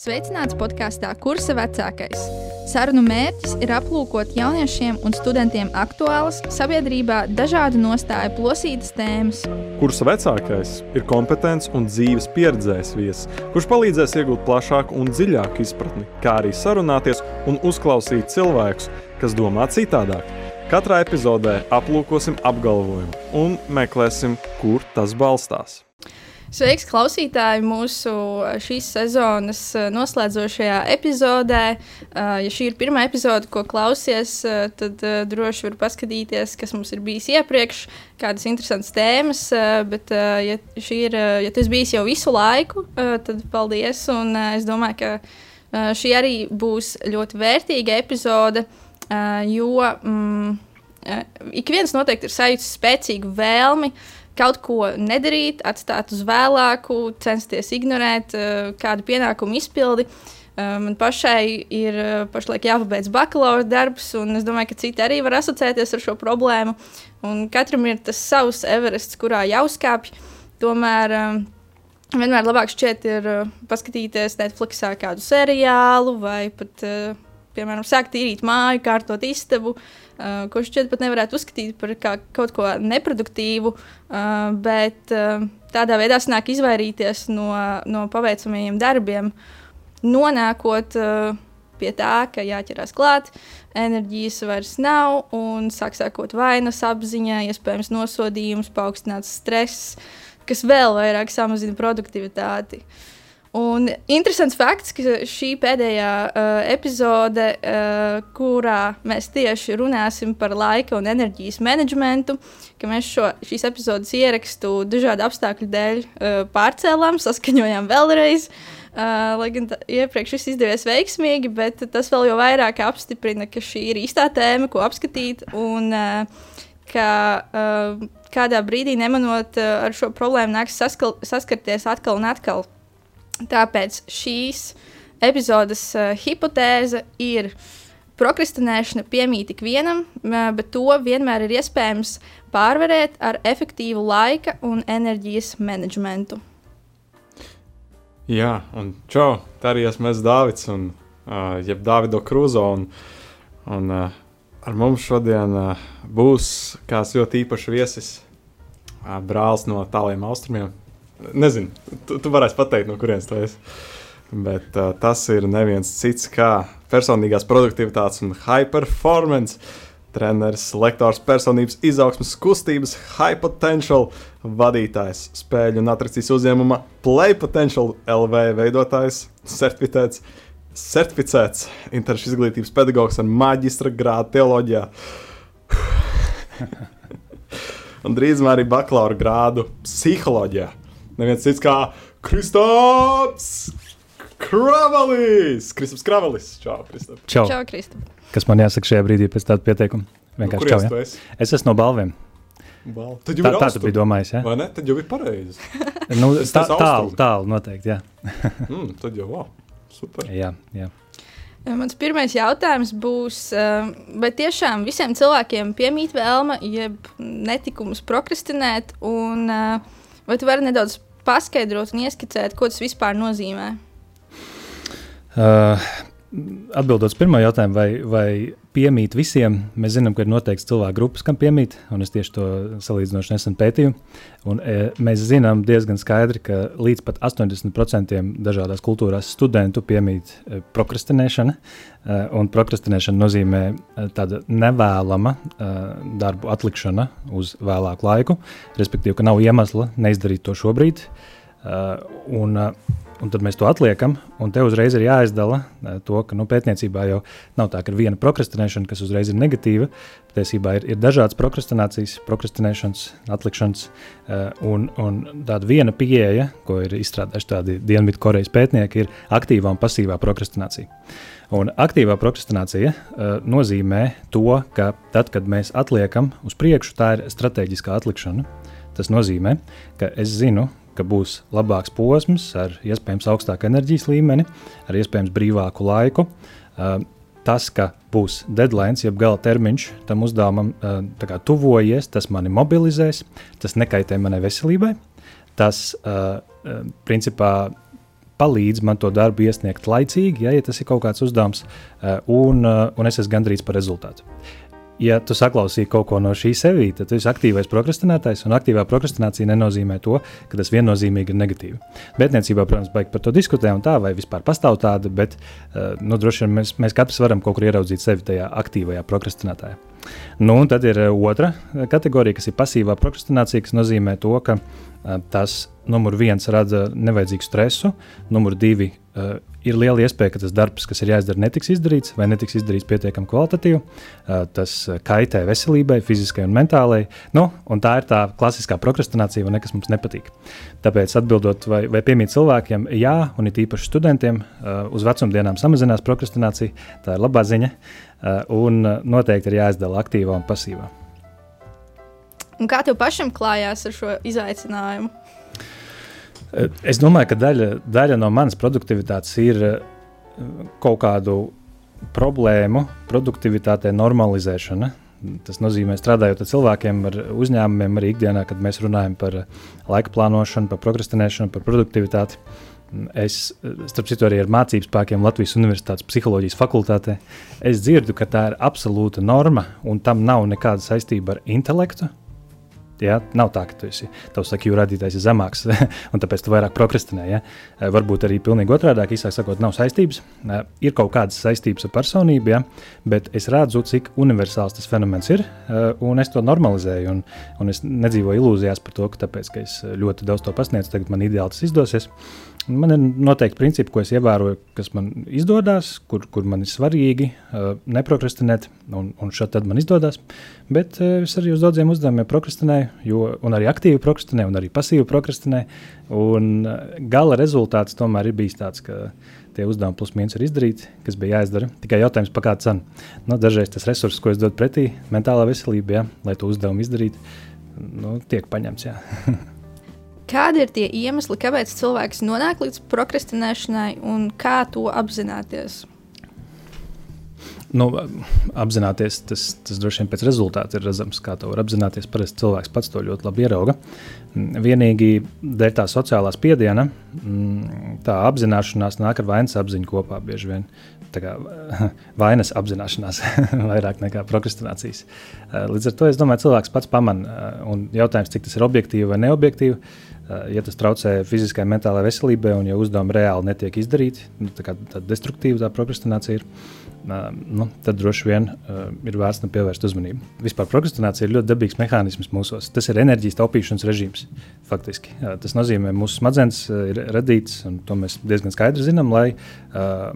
Sveicināts podkāstā Kursa vecākais. Sarunu mērķis ir aplūkot jauniešiem un studentiem aktuālas, sabiedrībā dažādu nostāju plosītas tēmas. Kursa vecākais ir kompetents un dzīves pieredzējis viesis, kurš palīdzēs iegūt plašāku un dziļāku izpratni, kā arī sarunāties un uzklausīt cilvēkus, kas domā citādāk. Katrā epizodē aplūkosim apgalvojumu un meklēsim, kur tas balstās. Sveiks, klausītāji! Mūsu šīs sezonas noslēdzošajā epizodē. Ja šī ir pirmā epizode, ko klausies, tad droši var paskatīties, kas mums ir bijis iepriekš, kādas interesantas tēmas. Bet, ja ir, ja tas bijis jau visu laiku, tad paldies! Un es domāju, ka šī arī būs ļoti vērtīga epizode, jo mm, ik viens noteikti ir sajūtis spēcīgu vēlmi uh, kaut ko nedarīt, atstāt uz vēlāku, censties ignorēt uh, kādu pienākumu izpildi. Uh, man pašai ir uh, pašlaik jāpabeidz bakalaura darbs, un es domāju, ka citi arī var asociēties ar šo problēmu. Un katram ir tas savs Everests, kurā jāuzkāpj. Tomēr vienmēr labāk šķiet ir paskatīties Netflixā kādu seriālu vai pat, piemēram, sākt īrīt māju, kārtot istabu. Uh, uh, ko šķiet pat nevarētu uzskatīt par kaut ko neproduktīvu, uh, bet uh, tādā veidā sanāk izvairīties no, no paveicamajiem darbiem, nonākot uh, pie tā, ka jāķerās klāt, enerģijas vairs nav un sāk sekot vainas apziņā, iespējams nosodījums, paaugstināts stress, kas vēl vairāk samazina produktivitāti. Uh, Un interesants fakts, ka šī pēdējā uh, epizode, uh, kurā mēs tieši runāsim par laika un enerģijas menedžmentu, ka mēs šo, šīs epizodes ierakstu dažādu apstākļu dēļ uh, pārcēlām, saskaņojām vēlreiz. Uh, lai gan iepriekš viss izdevies veiksmīgi, bet tas vēl jau vairāk apstiprina, ka šī ir īstā tēma, ko apskatīt. Un, uh, ka uh, kādā brīdī nemanot uh, ar šo problēmu nāks saskal, saskarties atkal un atkal. Tāpēc šīs epizodes uh, hipotēze ir prokrastinēšana piemīt ikvienam, uh, bet to vienmēr ir iespējams pārvarēt ar efektīvu laika un enerģijas menedžmentu. Jā, un čau, tā arī esmu es Dārvids, un uh, jeb Dāvido Krūzo. Un, un, uh, ar mums šodien uh, būs kāds ļoti īpašs viesis, uh, brālis no tāliem austrumiem, Nezinu, tu, tu varēsi pateikt, no kurienes tu esi. Bet uh, tas ir neviens cits kā personīgās produktivitātes un high performance treneris, lektors, personības izaugsmas kustības, high potential vadītājs, spēļu un atracīs uzņēmuma Play Potential LV veidotājs, certificēts, certificēts interešu izglītības pedagogs ar maģistra grādu teoloģijā. un drīzumā arī bakalaura grādu psiholoģijā neviens cits kā Kristaps Kravalis! Kristaps Kravalis! Čau, Kristap! Čau! Čau, Kristap! Kas man jāsaka šajā brīdī pēc tāda pieteikuma? Vienkārši nu, čau, ja? Es esmu no balviem. Bal. Tad jau tā, tā tu biji domājis, ja? Vai ne? Tad jau ir pareizi. nu, tā, tālu, tālu noteikti, jā. mm, tad jau, wow, super. Jā, jā. Mans pirmais jautājums būs, vai tiešām visiem cilvēkiem piemīt vēlme, jeb netikums prokrastinēt, un vai tu vari nedaudz paskaidrot un ieskicēt, ko tas vispār nozīmē? Uh, Atbildot uz pirmo jautājumu, vai, vai piemīt visiem, mēs zinām, ka ir noteikts cilvēku grupas, kam piemīt, un es tieši to salīdzinoši nesen pētīju. Un, e, mēs zinām diezgan skaidri, ka līdz pat 80% dažādās kultūrās studentu piemīt e, prokrastinēšana, e, un prokrastinēšana nozīmē e, tāda nevēlama e, darbu atlikšana uz vēlāku laiku, respektīvi, ka nav iemesla neizdarīt to šobrīd. E, un, e, Un tad mēs to atliekam, un te uzreiz ir jāizdala eh, to, ka nu, pētniecībā jau nav tā, ka ir viena prokrastinēšana, kas uzreiz ir negatīva. Patiesībā ir, ir dažādas prokrastinācijas, prokrastinēšanas, atlikšanas, eh, un, un tāda viena pieeja, ko ir izstrādājuši tādi Dienvidkorejas pētnieki, ir aktīvā un pasīvā prokrastinācija. Un aktīvā prokrastinācija uh, nozīmē to, ka tad, kad mēs atliekam uz priekšu, tā ir strateģiskā atlikšana. Tas nozīmē, ka es zinu, ka būs labāks posms ar iespējams augstāku enerģijas līmeni, ar iespējams brīvāku laiku. Tas, ka būs deadline, jeb gala termiņš tam uzdevumam, uh, tuvojies, tas mani mobilizēs, tas nekaitē manai veselībai. Tas principā palīdz man to darbu iesniegt laicīgi, ja, ja tas ir kaut kāds uzdevums, un, un es esmu gandrīz par rezultātu ja tu saklausīji kaut ko no šī sevī, tad tu esi aktīvais prokrastinātājs, un aktīvā prokrastinācija nenozīmē to, ka tas viennozīmīgi ir negatīvi. Pētniecībā, protams, baigi par to diskutē, un tā, vai vispār pastāv tāda, bet uh, nu, droši vien mēs, mēs katrs varam kaut kur ieraudzīt sevi tajā aktīvajā prokrastinātājā. Nu, un tad ir uh, otra kategorija, kas ir pasīvā prokrastinācija, kas nozīmē to, ka tas numur viens rada nevajadzīgu stresu, numur divi ir liela iespēja, ka tas darbs, kas ir jāizdara, netiks izdarīts vai netiks izdarīts pietiekami kvalitatīvi. Tas kaitē veselībai, fiziskai un mentālai. Nu, un tā ir tā klasiskā prokrastinācija, vai ne, kas mums nepatīk. Tāpēc atbildot, vai, vai piemīt cilvēkiem, jā, un it īpaši studentiem, uz vecumdienām samazinās prokrastinācija. Tā ir labā ziņa. Un noteikti ir jāizdala aktīvā un pasīvā. Un kā tev pašam klājās ar šo izaicinājumu? Es domāju, ka daļa, daļa no manas produktivitātes ir eh, kaut kādu problēmu produktivitātē normalizēšana. Tas nozīmē, strādājot ar cilvēkiem, ar uzņēmumiem, arī ikdienā, kad mēs runājam par laika plānošanu, par prokrastinēšanu, par produktivitāti. Es, starp citu, arī ar mācību spēkiem Latvijas Universitātes psiholoģijas fakultātē, es dzirdu, ka tā ir absolūta norma un tam nav nekāda saistība ar intelektu. Ja? Nav tā, ka tu esi, tavs IQ radītājs ir zemāks, un tāpēc tu vairāk prokrastinē. Ja? Eh, varbūt arī pilnīgi otrādi, īsāk sakot, nav saistības. Eh, ir kaut kādas saistības ar personību, ja? bet es redzu, cik universāls tas fenomens ir, eh, un es to normalizēju. Un, un es nedzīvoju ilūzijās par to, ka tāpēc, ka es ļoti daudz to pasniedzu, tagad man ideāli tas izdosies. Man ir noteikti principi, ko es ievēroju, kas man izdodas, kur, kur man ir svarīgi uh, neprokrastinēt, un, un tad man izdodas. Bet uh, es arī uz daudziem uzdevumiem prokrastinēju, jo, un arī aktīvi prokrastinēju, un arī pasīvi prokrastinēju. Un uh, gala rezultāts tomēr ir bijis tāds, ka tie uzdevumi plus mīnus ir izdarīti, kas bija jāizdara. Tikai jautājums, par kādu cenu. Nu, dažreiz tas resurss, ko es dodu pretī, mentālā veselība, ja, lai to uzdevumu izdarītu, nu, tiek paņemts. Kādi ir tie iemesli, kāpēc cilvēks nonāk līdz prokrastinēšanai un kā to apzināties? Nu, apzināties, tas, tas droši vien pēc rezultātu ir redzams, kā to var apzināties. Parasti cilvēks pats to ļoti labi ierauga. Vienīgi dēļ tā sociālā spiediena, mm, tā apzināšanās nāk ar vainas apziņu kopā bieži vien. Tā kā vainas apzināšanās vairāk nekā prokrastinācijas. Līdz ar to es domāju, cilvēks pats pamana. Un jautājums, cik tas ir objektīvi vai neobjektīvi, ja tas traucē fiziskai, mentālai veselībai, un ja uzdevumi reāli netiek izdarīti, nu, tā tāda destruktīva tā prokrastinācija ir, eh, nu, tad droši vien uh, ir vērts nu pievērst uzmanību. Vispār prokrastinācija ir ļoti dabīgs mehānisms mūsos. Tas ir enerģijas taupīšanas režīms. Faktiski. Uh, tas nozīmē, ka mūsu smadzenes uh, ir radītas, un to mēs diezgan skaidri zinām, lai uh,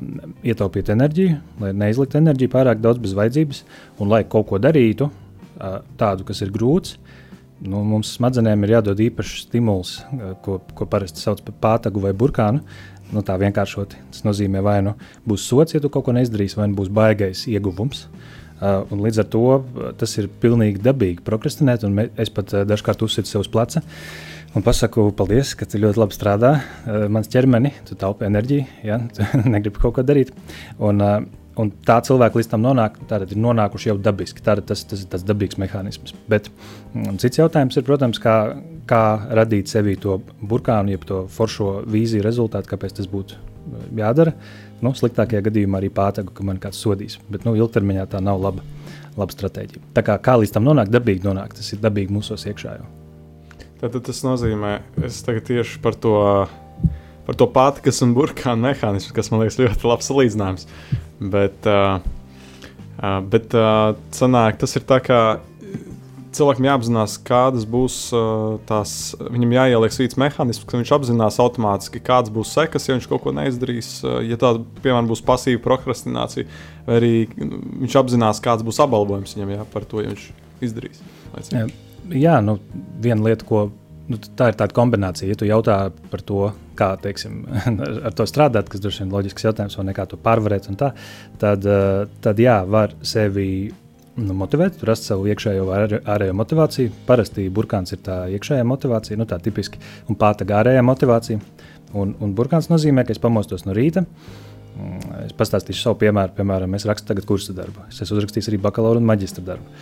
ietaupītu enerģiju, lai neizliktu enerģiju pārāk daudz bez vajadzības, un lai kaut ko darītu uh, tādu, kas ir grūts nu, mums smadzenēm ir jādod īpašs stimuls, eh, ko, ko parasti sauc par pātagu vai burkānu. Nu, tā vienkāršoti. Tas nozīmē, vai nu būs sots, ja tu kaut ko neizdarīsi, vai nu būs baigais ieguvums. Uh, līdz ar to uh, tas ir pilnīgi dabīgi prokrastinēt, un es pat uh, dažkārt uzsitu sev uz pleca un pasaku, paldies, ka tu ļoti labi strādā. Uh, mans ķermeni, tu taupi enerģiju, ja tu negribi kaut ko darīt. Un, uh, Un tā cilvēka līdz tam nonāk, tātad ir nonākuši jau dabiski. Tātad tas, tas ir tas dabīgs mehānisms. Bet mm, cits jautājums ir, protams, kā, kā radīt sevī to burkānu, jeb to foršo vīziju rezultātu, kāpēc tas būtu eh, jādara. Nu, sliktākajā gadījumā arī pātagu, ka man kāds sodīs. Bet nu, ilgtermiņā tā nav laba, laba stratēģija. Tā kā, kā līdz tam nonākt, dabīgi nonākt, tas ir dabīgi mūsos iekšā. Jau. Tad tas nozīmē, es tagad tieši par to par to patikas un burkānu mehānismu, kas man liekas ļoti labs salīdzinājums. Bet, uh, uh, bet uh, sanāk, tas ir tā kā cilvēkam jāapzinās, kādas būs uh, tās, viņam jāieliek svīts mehānisms, ka viņš apzinās automātiski, kādas būs sekas, ja viņš kaut ko neizdarīs. Uh, ja tāda, piemēram, būs pasīva prokrastinācija, vai arī nu, viņš apzinās, kāds būs apbalvojums viņam jā, par to, ja viņš izdarīs. Jā, jā nu, viena lieta, ko nu, tā ir tāda kombinācija. Ja tu jautā par to, kā teiksim, ar to strādāt, kas droši vien ir loģisks jautājums, vai kā to pārvarēt, tā, tad, eh, tad jā, var sevi nu, motivēt, rast savu iekšējo vai ārējo motivāciju. Parasti burkāns ir tā iekšējā motivācija, nu, tā tipiski, un pāta ārējā motivācija. Un, un burkāns nozīmē, ka es pamostos no rīta. Mm, es pastāstīšu savu piemēru. Piemēram, es rakstu tagad kursu darbu. Es esmu uzrakstījis arī bakalaura un maģistra darbu.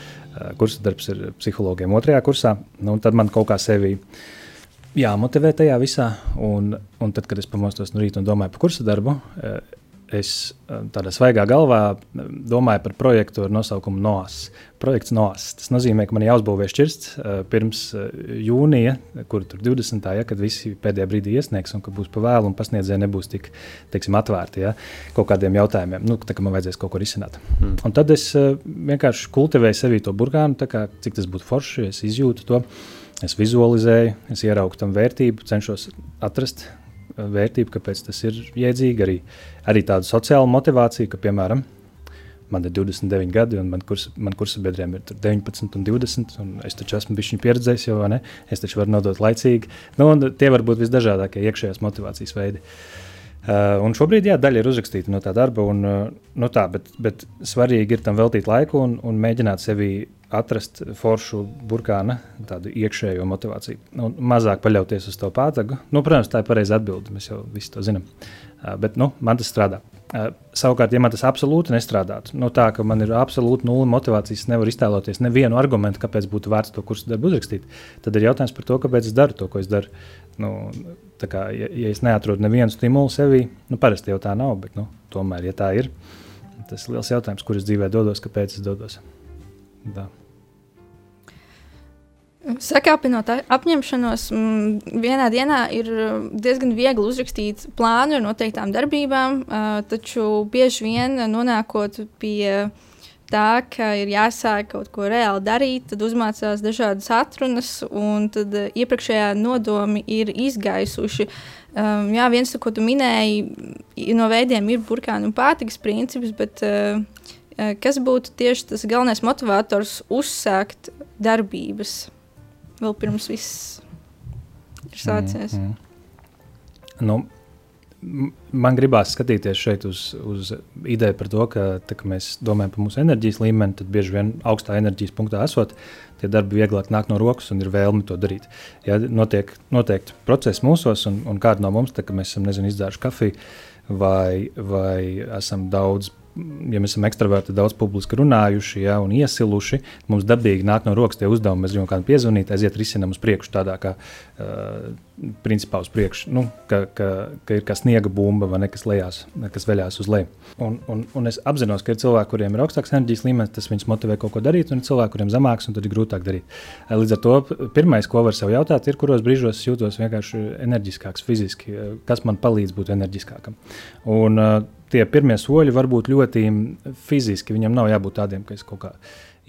Kursu darbs ir psihologiem otrajā kursā. Nu, tad man kaut kā sevi jāmotivē tajā visā. Un, un tad, kad es pamostos no rīta un domāju par kursu darbu, es tādā svaigā galvā domāju par projektu ar nosaukumu NOAS. Projekts NOAS. Tas nozīmē, ka man jāuzbūvē šķirsts pirms jūnija, kur tur 20. Ja, kad visi pēdējā brīdī iesniegs, un ka būs pa vēlu un pasniedzēji nebūs tik teiksim, atvērti ja, kaut kādiem jautājumiem. Nu, tā kā man vajadzēs kaut ko risināt. Mm. Un tad es vienkārši kultivēju sevī to burkānu, kā, cik tas būtu forši, es izjūtu to. Es vizualizēju, es ieraugu tam vērtību, cenšos atrast vērtību, kāpēc tas ir jēdzīgi. Arī, arī tādu sociālu motivāciju, ka, piemēram, man ir 29 gadi, un man, kurs, man kursa biedriem ir 19 un 20, un es taču esmu bijis pieredzējis, jo ne, es taču varu nodot laicīgi. Nu, tie var būt visdažādākie iekšējās motivācijas veidi. Uh, un šobrīd jā, daļa ir uzrakstīta no tā darba, un, uh, no tā, bet, bet svarīgi ir tam veltīt laiku un, un mēģināt sevi atrast foršu burkāna, tādu iekšējo motivāciju. Nu, mazāk paļauties uz to pātagu. Nu, protams, tā ir pareiza atbilde. Mēs jau visi to zinām. Uh, bet nu, man tas strādā. Uh, savukārt, ja man tas absolūti nestrādātu, nu, tā ka man ir absolūti nulle motivācijas, nevar iztēloties nevienu argumentu, kāpēc būtu vērts to kursu darbu uzrakstīt, tad ir jautājums par to, kāpēc es daru to, ko es daru. Nu, kā, ja, ja es neatrodu nevienu stimulu sevī, nu, parasti jau tā nav, bet nu, tomēr, ja tā ir, tas ir liels jautājums, kur es dzīvē dodos, kāpēc es dodos. Tā. Sakāpinot apņemšanos, vienā dienā ir diezgan viegli uzrakstīt plānu ar noteiktām darbībām, uh, taču bieži vien nonākot pie tā, ka ir jāsāk kaut ko reāli darīt, tad uzmācās dažādas atrunas, un tad uh, iepriekšējā nodomi ir izgaisuši. Um, jā, viens, ko tu minēji, no veidiem ir burkānu un pārtikas princips, bet uh, kas būtu tieši tas galvenais motivators uzsākt darbības? vēl pirms viss ir sācies. Mm, mm. Nu, man gribās skatīties šeit uz, uz ideju par to, ka, tā, ka mēs domājam par mūsu enerģijas līmeni, tad bieži vien augstā enerģijas punktā esot, tie darbi vieglāk nāk no rokas un ir vēlme to darīt. Ja notiek noteikti procesi mūsos, un, un kāda no mums, tā, ka mēs esam nezinu, izdzēruši kafiju vai, vai esam daudz ja mēs esam ekstraverti, daudz publiski runājuši ja, un iesiluši, mums dabīgi nāk no rokas tie uzdevumi. Mēs gribam kādam piezvanīt, aiziet risinām uz priekšu, tādā kā uh, principā uz priekšu, nu, ka, ka, ka ir kā sniega bumba vai nekas lejās, kas veļās uz leju. Un, un, un es apzinos, ka ir cilvēki, kuriem ir augstāks enerģijas līmenis, tas viņus motivē kaut ko darīt, un ir cilvēki, kuriem zemāks, un tad ir grūtāk darīt. Līdz ar to pirmais, ko var sev jautāt, ir, kuros brīžos es jūtos vienkārši enerģiskāks fiziski, kas man palīdz būt enerģiskākam. Un, uh, tie pirmie soļi var būt ļoti fiziski. Viņam nav jābūt tādiem, ka es kaut kā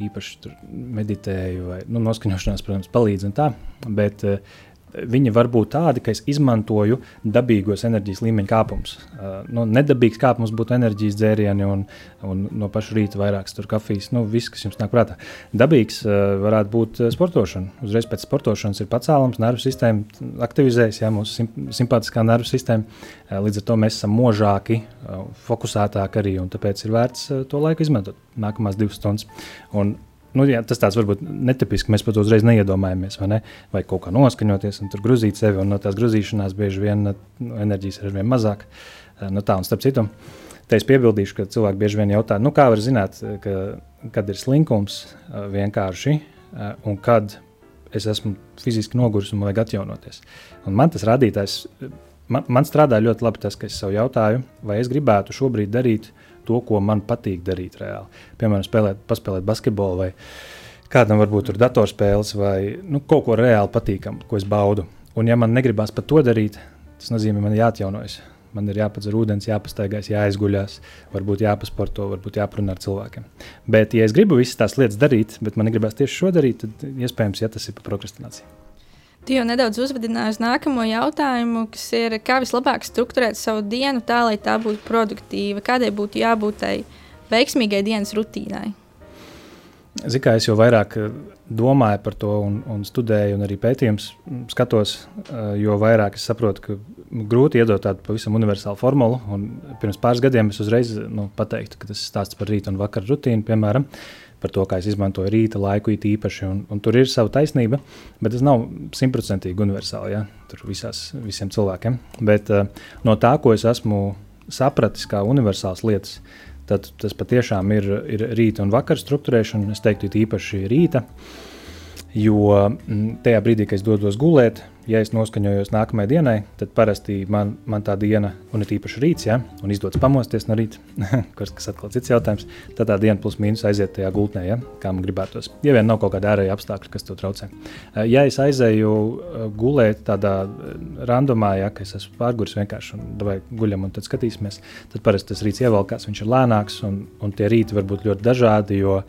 īpaši meditēju, vai nu, noskaņošanās, protams, palīdz un tā. Bet, uh, viņi var būt tādi, ka es izmantoju dabīgos enerģijas līmeņa kāpumus. Uh, nu, nedabīgs kāpums būtu enerģijas dzērieni un, un no paša rīta vairākas kafijas. Nu, viss, kas jums nāk prātā. Dabīgs uh, varētu būt uh, sportošana. Uzreiz pēc sportošanas ir pacēlums, nervu sistēma aktivizējas, ja mūsu sim simpātiskā nervu sistēma. Uh, līdz ar to mēs esam možāki, uh, fokusētāki arī, un tāpēc ir vērts uh, to laiku izmantot nākamās divas stundas. Un, nu, jā, tas tāds varbūt netipisks, mēs pat uzreiz neiedomājamies, vai, ne? vai kaut kā noskaņoties un tur grūzīt sevi, un no tās grūzīšanās bieži vien nu, enerģijas ir arvien mazāk. Nu, tā un starp citu, te es piebildīšu, ka cilvēki bieži vien jautā, nu, kā var zināt, ka, kad ir slinkums vienkārši un kad es esmu fiziski noguris un vajag atjaunoties. Un man tas rādītājs, man, man strādā ļoti labi tas, ka es sev jautāju, vai es gribētu šobrīd darīt to, ko man patīk darīt reāli. Piemēram, spēlēt, paspēlēt basketbolu vai kādam varbūt tur datorspēles vai nu, kaut ko reāli patīkamu, ko es baudu. Un ja man negribās pat to darīt, tas nozīmē, man jāatjaunojas. Man ir jāpadzer ūdens, jāpastaigās, jāizguļās, varbūt jāpasporto, varbūt jāparunā ar cilvēkiem. Bet, ja es gribu visas tās lietas darīt, bet man negribās tieši šo darīt, tad iespējams, ja tas ir par prokrastināciju. Tu jau nedaudz uzvedināji uz nākamo jautājumu, kas ir, kā vislabāk strukturēt savu dienu tā, lai tā būtu produktīva, kādai būtu jābūt tai veiksmīgai dienas rutīnai. Zinu, kā es jau vairāk eh, domāju par to, un, un studēju, un arī pētījums skatos, eh, jo vairāk es saprotu, ka grūti iedot tādu pavisam universālu formulu. Pirms pāris gadiem es uzreiz nu, pateiktu, ka tas ir stāsts par rītu un vakaru rutīnu, piemēram par to, kā es izmantoju rīta laiku īpaši. Un, un tur ir sava taisnība, bet tas nav simtprocentīgi universāli ja? visās, visiem cilvēkiem. Bet uh, no tā, ko es esmu sapratis kā universāls lietas, tad tas patiešām ir, ir rīta un vakara struktūrēšana. Es teiktu, īpaši rīta. Jo mm, tajā brīdī, kad es dodos gulēt, ja es noskaņojos nākamajai dienai, tad parasti man, man tā diena, un ir īpaši rīts, ja, un izdodas pamosties no rīta, kas, kas atkal cits jautājums, tad tā diena plus mīnus aiziet tajā gultnē, ja, kā man gribētos. Ja vien nav kaut kāda ārēja apstākļa, kas to traucē. Eh, ja es aizēju eh, gulēt tādā eh, randomā, ja es esmu pārguris vienkārši un vai guļam un tad skatīsimies, tad parasti tas rīts ievelkās, viņš ir lēnāks un, un tie rīti var būt ļoti dažādi, jo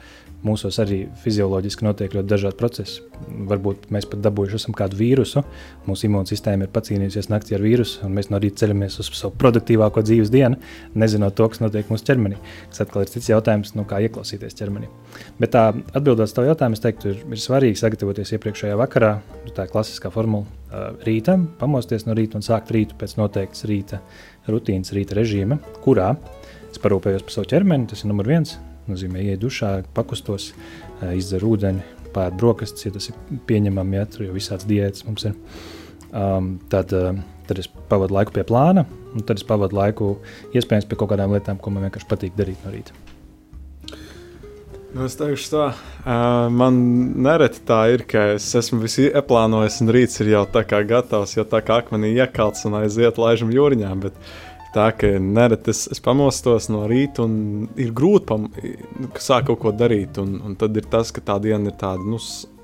mūsos arī fizioloģiski notiek ļoti dažādi procesi. Varbūt mēs pat dabūjuši esam kādu vīrusu, mūsu imūnsistēma ir pacīnījusies naktī ar vīrusu, un mēs no rīta ceļamies uz savu produktīvāko dzīves dienu, nezinot to, kas notiek mūsu ķermenī. Tas atkal ir cits jautājums, nu, kā ieklausīties ķermenī. Bet tā atbildot uz tavu jautājumu, es teiktu, ir, ir svarīgi sagatavoties iepriekšējā vakarā. Nu, tā klasiskā formula. Rītam, pamosties no rīta un sākt rītu pēc noteiktas rīta rutīnas, rīta režīma, kurā es parūpējos par savu ķermeni. Tas ir numurs viens nozīmē, iet dušā, pakustos, izdzer ūdeni, pēd brokastis, ja tas ir pieņemami, ja tur jau visāds diētas mums ir. Um, tad, tad es pavadu laiku pie plāna, un tad es pavadu laiku iespējams pie kaut kādām lietām, ko man vienkārši patīk darīt no rīta. Nu, es teikšu, tā, uh, man nereti tā ir, ka es esmu visu ieplānojis, un rīts ir jau tā kā gatavs, jau tā kā akmenī iekalts un aiziet laižam jūriņā. Bet, uh, Tā kā nereti es, es pamostos no rīta, un ir grūti pam, sākt kaut ko darīt. Un, un tad ir tas, ka tā diena ir tāda, nu,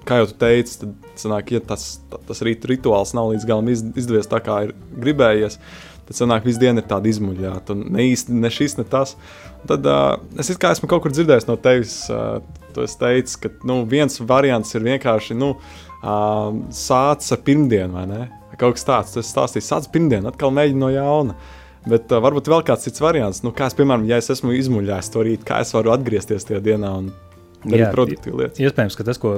kā jau teicu, tad sanāk, ja tas, tas rīta rituāls nav līdz galam izdevies tā, kā ir gribējies. Tad sanāk, visu dienu ir tāda izmuļāta, un ne īsti ne šis, ne tas. Un tad uh, es kā esmu kaut kur dzirdējis no tevis, uh, tu teici, ka nu, viens variants ir vienkārši nu, uh, sācis ar pirmdienu, vai ne? Kaut kas tāds, tas stāstīs, sācis pirmdienu, atkal mēģini no jauna. Uh, Bet uh, varbūt vēl kāds cits variants, nu, kā es, piemēram, ja es esmu izmuļājis to rītu, kā es varu atgriezties tajā dienā un darīt produktīvu lietu. Iespējams, ka tas, ko,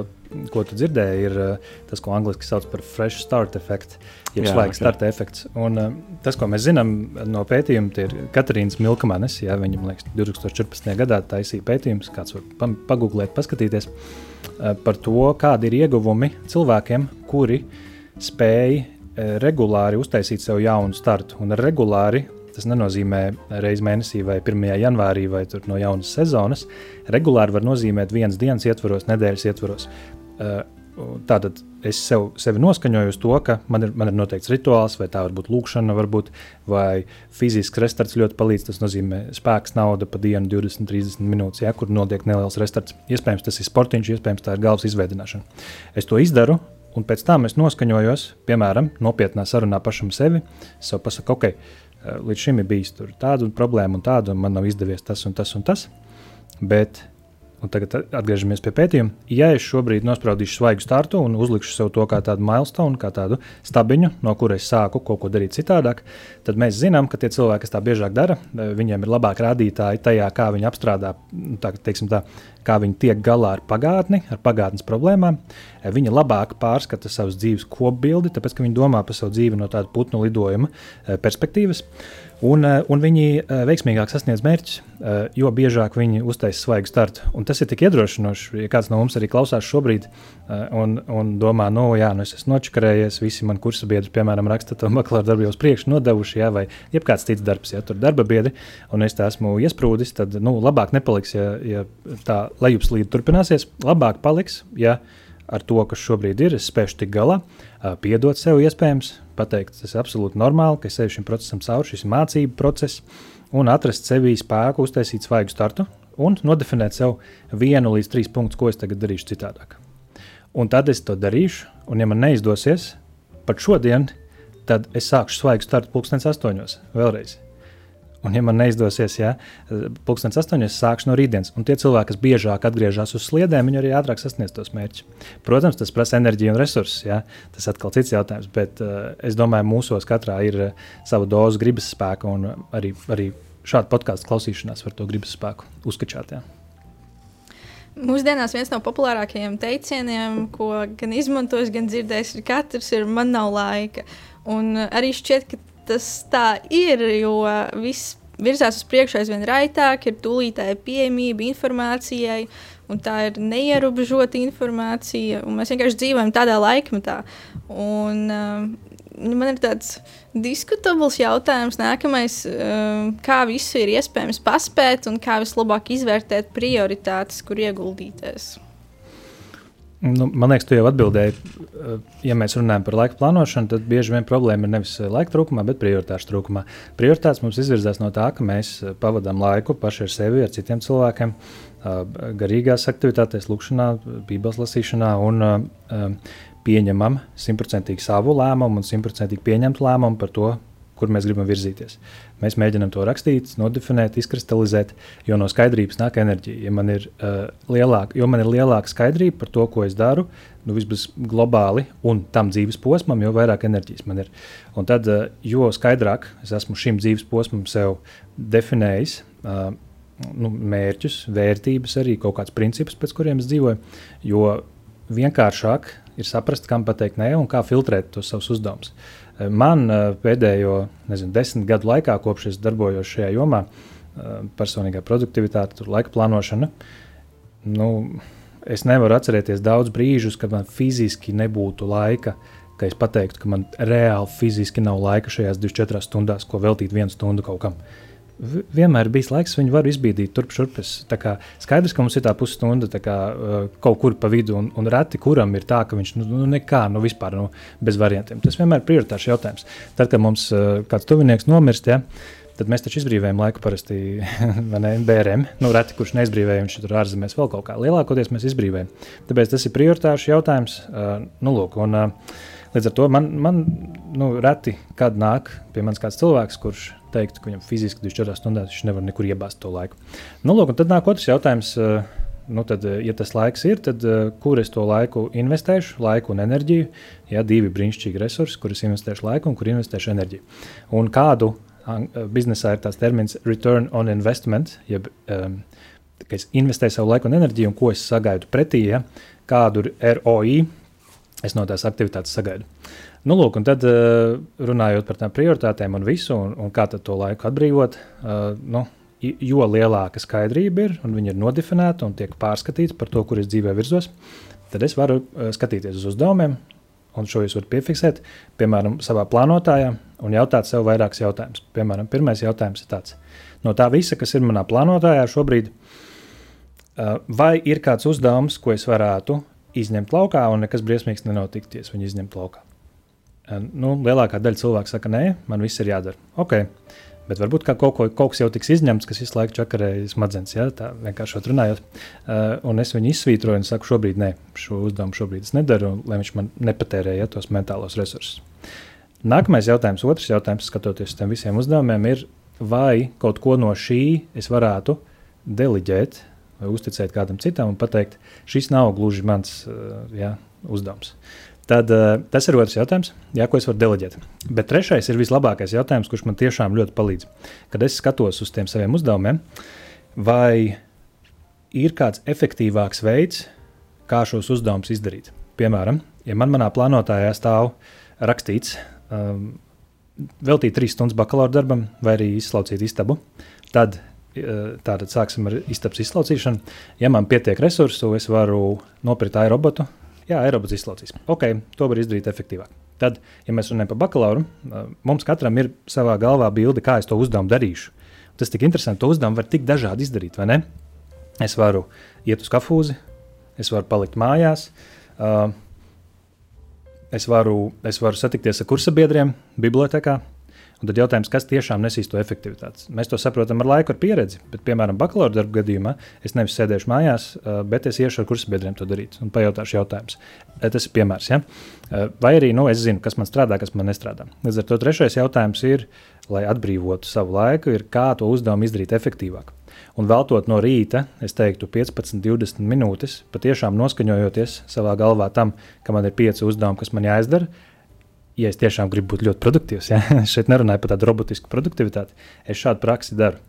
ko tu dzirdēji, ir uh, tas, ko angļuiski sauc par fresh start efektu, jeb svaigs okay. starta efekts. Un, uh, tas, ko mēs zinām no pētījuma, ir Katrīnas Milkmanis. Ja, viņa, man liekas, 2014. gadā taisīja pētījumus, kāds var pagūglēt, paskatīties uh, par to, kādi ir ieguvumi cilvēkiem, kuri spēj regulāri uztaisīt sev jaunu startu. Un regulāri tas nenozīmē reizes mēnesī vai 1. janvārī vai no jaunas sezonas. Regulāri var nozīmēt vienas dienas ietvaros, nedēļas ietvaros. Eh, tātad es sev, sevi noskaņoju uz to, ka man ir, man ir noteikts rituāls, vai tā var būt lūkšana, varbūt, vai fizisks restarts ļoti palīdz. Tas nozīmē spēks, nauda pa dienu, 20, 30 minūtes, ja, kur notiek neliels restarts. Iespējams, tas ir sportiņš, iespējams, tā ir galvas izveidināšana. Es to izdaru, un pēc tam es noskaņojos, piemēram, nopietnā sarunā pašam sevi. Es sev pasaku, ok, līdz šim ir bijis tāda problēma un tāda, un man nav izdevies tas un tas un tas. Bet Un tagad atgriežamies pie pētījuma. Ja es šobrīd nospraudīšu svaigu startu un uzlikšu sev to kā tādu milestone, kā tādu stabiņu, no kuras sāku kaut ko darīt citādāk, tad mēs zinām, ka tie cilvēki, kas tā biežāk dara, eh, viņiem ir labāk rādītāji tajā, kā viņi apstrādā, nu, tā, tā, kā viņi tiek galā ar pagātni, ar pagātnes problēmām. Viņi labāk pārskata savas dzīves kopbildi, tāpēc ka viņi domā par savu dzīvi no tāda putnu lidojuma eh, perspektīvas. Un, eh, un viņi eh, veiksmīgāk sasniedz mērķus, jo biežāk viņi uztaisa svaigu startu. Un tas ir tik iedrošinoši, ja kāds no mums arī klausās šobrīd un, un domā, no nu, jā, nu es esmu nočakarējies, visi mani kursa biedri, piemēram, raksta to makāru darbu jau uz priekšu nodevuši, jā, vai jebkāds cits darbs, ja tur darba biedri, un es tā esmu iesprūdis, tad nu, labāk nepaliks, ja, ja tā lejupslīde turpināsies. Labāk paliks, ja ar to, kas šobrīd ir, es spēšu tikt galā, piedot sev iespējams, pateikt, tas ir absolūti normāli, ka es eju šim procesam cauri, šis ir mācību process, un atrast sevī spēku, uztaisīt svaigu startu un nodefinēt sev vienu līdz trīs punktus, ko es tagad darīšu citādāk. Un tad es to darīšu, un ja man neizdosies pat šodien, tad es sākšu svaigu startu pulkstenes astoņos vēlreiz. Un, ja man neizdosies, ja pulkstenis astoņos sākšu no rītdienas, un tie cilvēki, kas biežāk atgriežas uz sliedēm, viņi arī ātrāk sasniedz tos mērķus. Protams, tas prasa enerģiju un resursus, ja? tas atkal cits jautājums, bet uh, es domāju, mūsos katrā ir uh, sava doza gribas spēka, un arī, arī šāda podkāstu klausīšanās var to gribas spēku uzskačāt. Ja? Mūsdienās viens no populārākajiem teicieniem, ko gan izmantojis, gan dzirdējis, ir katrs ir man nav laika. Un arī šķiet, ka tas tā ir, jo viss virzās uz priekšu aizvien raitāk, ir tūlītēja pieejamība informācijai, un tā ir neierobežota informācija, mēs vienkārši dzīvojam tādā laikmetā. Un, uh, man ir tāds diskutabls jautājums, nākamais, uh, kā visu ir iespējams paspēt un kā vislabāk izvērtēt prioritātes, kur ieguldīties. Nu, man liekas, tu jau atbildēji, uh, ja mēs runājam par laika plānošanu, tad bieži vien problēma ir nevis laika trūkumā, bet prioritāšu trūkumā. Prioritātes mums izvirzās no tā, ka mēs pavadām laiku paši ar sevi, ar citiem cilvēkiem, garīgās aktivitātēs, lūkšanā, bībeles lasīšanā un pieņemam simtprocentīgi savu lēmumu un simtprocentīgi pieņemtu lēmumu par to, kur mēs gribam virzīties. Mēs mēģinām to rakstīt, nodefinēt, izkristalizēt, jo no skaidrības nāk enerģija. Ja man ir, uh, lielāka, jo man ir lielāka skaidrība par to, ko es daru, nu, vismaz globāli un tam dzīves posmam, jo vairāk enerģijas man ir. Un tad, uh, jo skaidrāk es esmu šim dzīves posmam sev definējis. Uh, Nu, mērķus, vērtības, arī kaut kāds princips, pēc kuriem es dzīvoju. Jo vienkāršāk ir saprast, kam pateikt nē un kā filtrēt tos savus uzdevumus. Eh, man eh, pēdējo nezinu, desmit gadu laikā, kopš es darbojos šajā jomā, eh, personīgā produktivitāte, laika plānošana, nu, es nevaru atcerēties daudz brīžus, kad man fiziski nebūtu laika. Ka es pateiktu, ka man reāli fiziski nav laika šajās 24 stundās, ko veltīt vienu stundu kaut kam. Uh, vienmēr bijis laiks, viņu var izbīdīt turp šurpes. Skaidrs, ka mums ir tā pusstunda tā kā, uh, kaut kur pa vidu, un, un reti kuram ir tā, ka viņš nu, nu nekā, nu vispār nu, bez variantiem. Tas vienmēr ir prioritārs jautājums. Tad, kad mums uh, kāds tuvinieks nomirst, ja, tad mēs taču izbrīvējam laiku parasti ne, BRM. Nu, reti, kurš neizbrīvēja, viņš tur ārzemēs vēl kaut kā. Lielākoties mēs izbrīvējam. Tāpēc tas ir prioritārs jautājums. Uh, nu, lūk, un, uh, Līdz ar to man, man nu, reti kad nāk pie manis kāds cilvēks, kurš teiktu, ka viņam fiziski 24 stundās viņš nevar nekur iebāzt to laiku. Nu, lūk, tad nāk otrs jautājums. Eh, nu, tad, eh, ja tas laiks ir, tad uh, kur es to laiku investēšu, laiku un enerģiju? Jā, divi brīnišķīgi resursi, kurus investēšu laiku un kur investēšu enerģiju. Un kādu biznesā ir tāds termins return on investment, jeb um, ka es investēju savu laiku un enerģiju, un ko es sagaidu pretī, ja? kādu ROI es no tās aktivitātes sagaidu. Nu, lūk, un tad uh, runājot par tām prioritātēm un visu, un, un kā to laiku atbrīvot, uh, nu, jo lielāka skaidrība ir un viņa ir nodefinēta un tiek pārskatīta par to, kur es dzīvē virzos, tad es varu uh, skatīties uz uzdevumiem, un šo jūs varat piefiksēt, piemēram, savā plānotājā un jautāt sev vairākus jautājumus. Piemēram, pirmais jautājums ir tāds: no tā visa, kas ir manā plānotājā šobrīd, vai ir kāds uzdevums, ko es varētu izņemt laukā, un nekas briesmīgs nenotikties viņu izņemt laukā? Nu, lielākā daļa cilvēku saka, nē, man viss ir jādara. Okay. Bet varbūt kaut, ko, kaut kas jau tiks izņemts, kas visu laiku čakarēja smadzenes, ja, tā vienkārši runājot. Uh, un es viņu izsvītroju un saku, šobrīd nē, šo uzdevumu šobrīd es nedaru, lai viņš man nepatērē ja, tos mentālos resursus. Nākamais jautājums, otrs jautājums, skatoties uz tiem visiem uzdevumiem, ir, vai kaut ko no šī es varētu deliģēt uzticēt kādam citam un pateikt, šis nav gluži mans uh, ja, uzdevums. Tad uh, tas ir otrs jautājums, jā, ko es varu deleģēt. Bet trešais ir vislabākais jautājums, kurš man tiešām ļoti palīdz. Kad es skatos uz tiem saviem uzdevumiem, vai ir kāds efektīvāks veids, kā šos uzdevumus izdarīt. Piemēram, ja man manā plānotājā stāv rakstīts, um, veltīt trīs stundas bakalaura darbam, vai arī izslaucīt istabu, tad tātad sāksim ar istabas izslaucīšanu. Ja man pietiek resursu, es varu nopirkt aerobotu, Jā, aerobots izslaucīs. Ok, to var izdarīt efektīvāk. Tad, ja mēs runājam par bakalauru, mums katram ir savā galvā bilde, kā es to uzdevumu darīšu. Tas tik interesanti, to uzdevumu var tik dažādi izdarīt, vai ne? Es varu iet uz kafūzi, es varu palikt mājās, uh, es, varu, es varu satikties ar kursabiedriem bibliotekā, Un tad jautājums, kas tiešām nesīs to efektivitāti? Mēs to saprotam ar laiku, ar pieredzi. Bet, piemēram, bakalaura darba gadījumā es nevis sēdēšu mājās, bet es iešu ar kursabiedriem to darīt un pajautāšu jautājumus. Tas ir piemērs. Ja? Vai arī nu, es zinu, kas man strādā, kas man nestrādā. Līdz ar to trešais jautājums ir, lai atbrīvotu savu laiku, ir kā to uzdevumu izdarīt efektīvāk. Un veltot no rīta, es teiktu, 15, 20 minūtes, patiešām noskaņojoties savā galvā tam, ka man ir pieci uzdevumi, kas man jāizdara ja es tiešām gribu būt ļoti produktīvs, ja šeit nerunāju par tādu robotisku produktivitāti, es šādu praksi daru.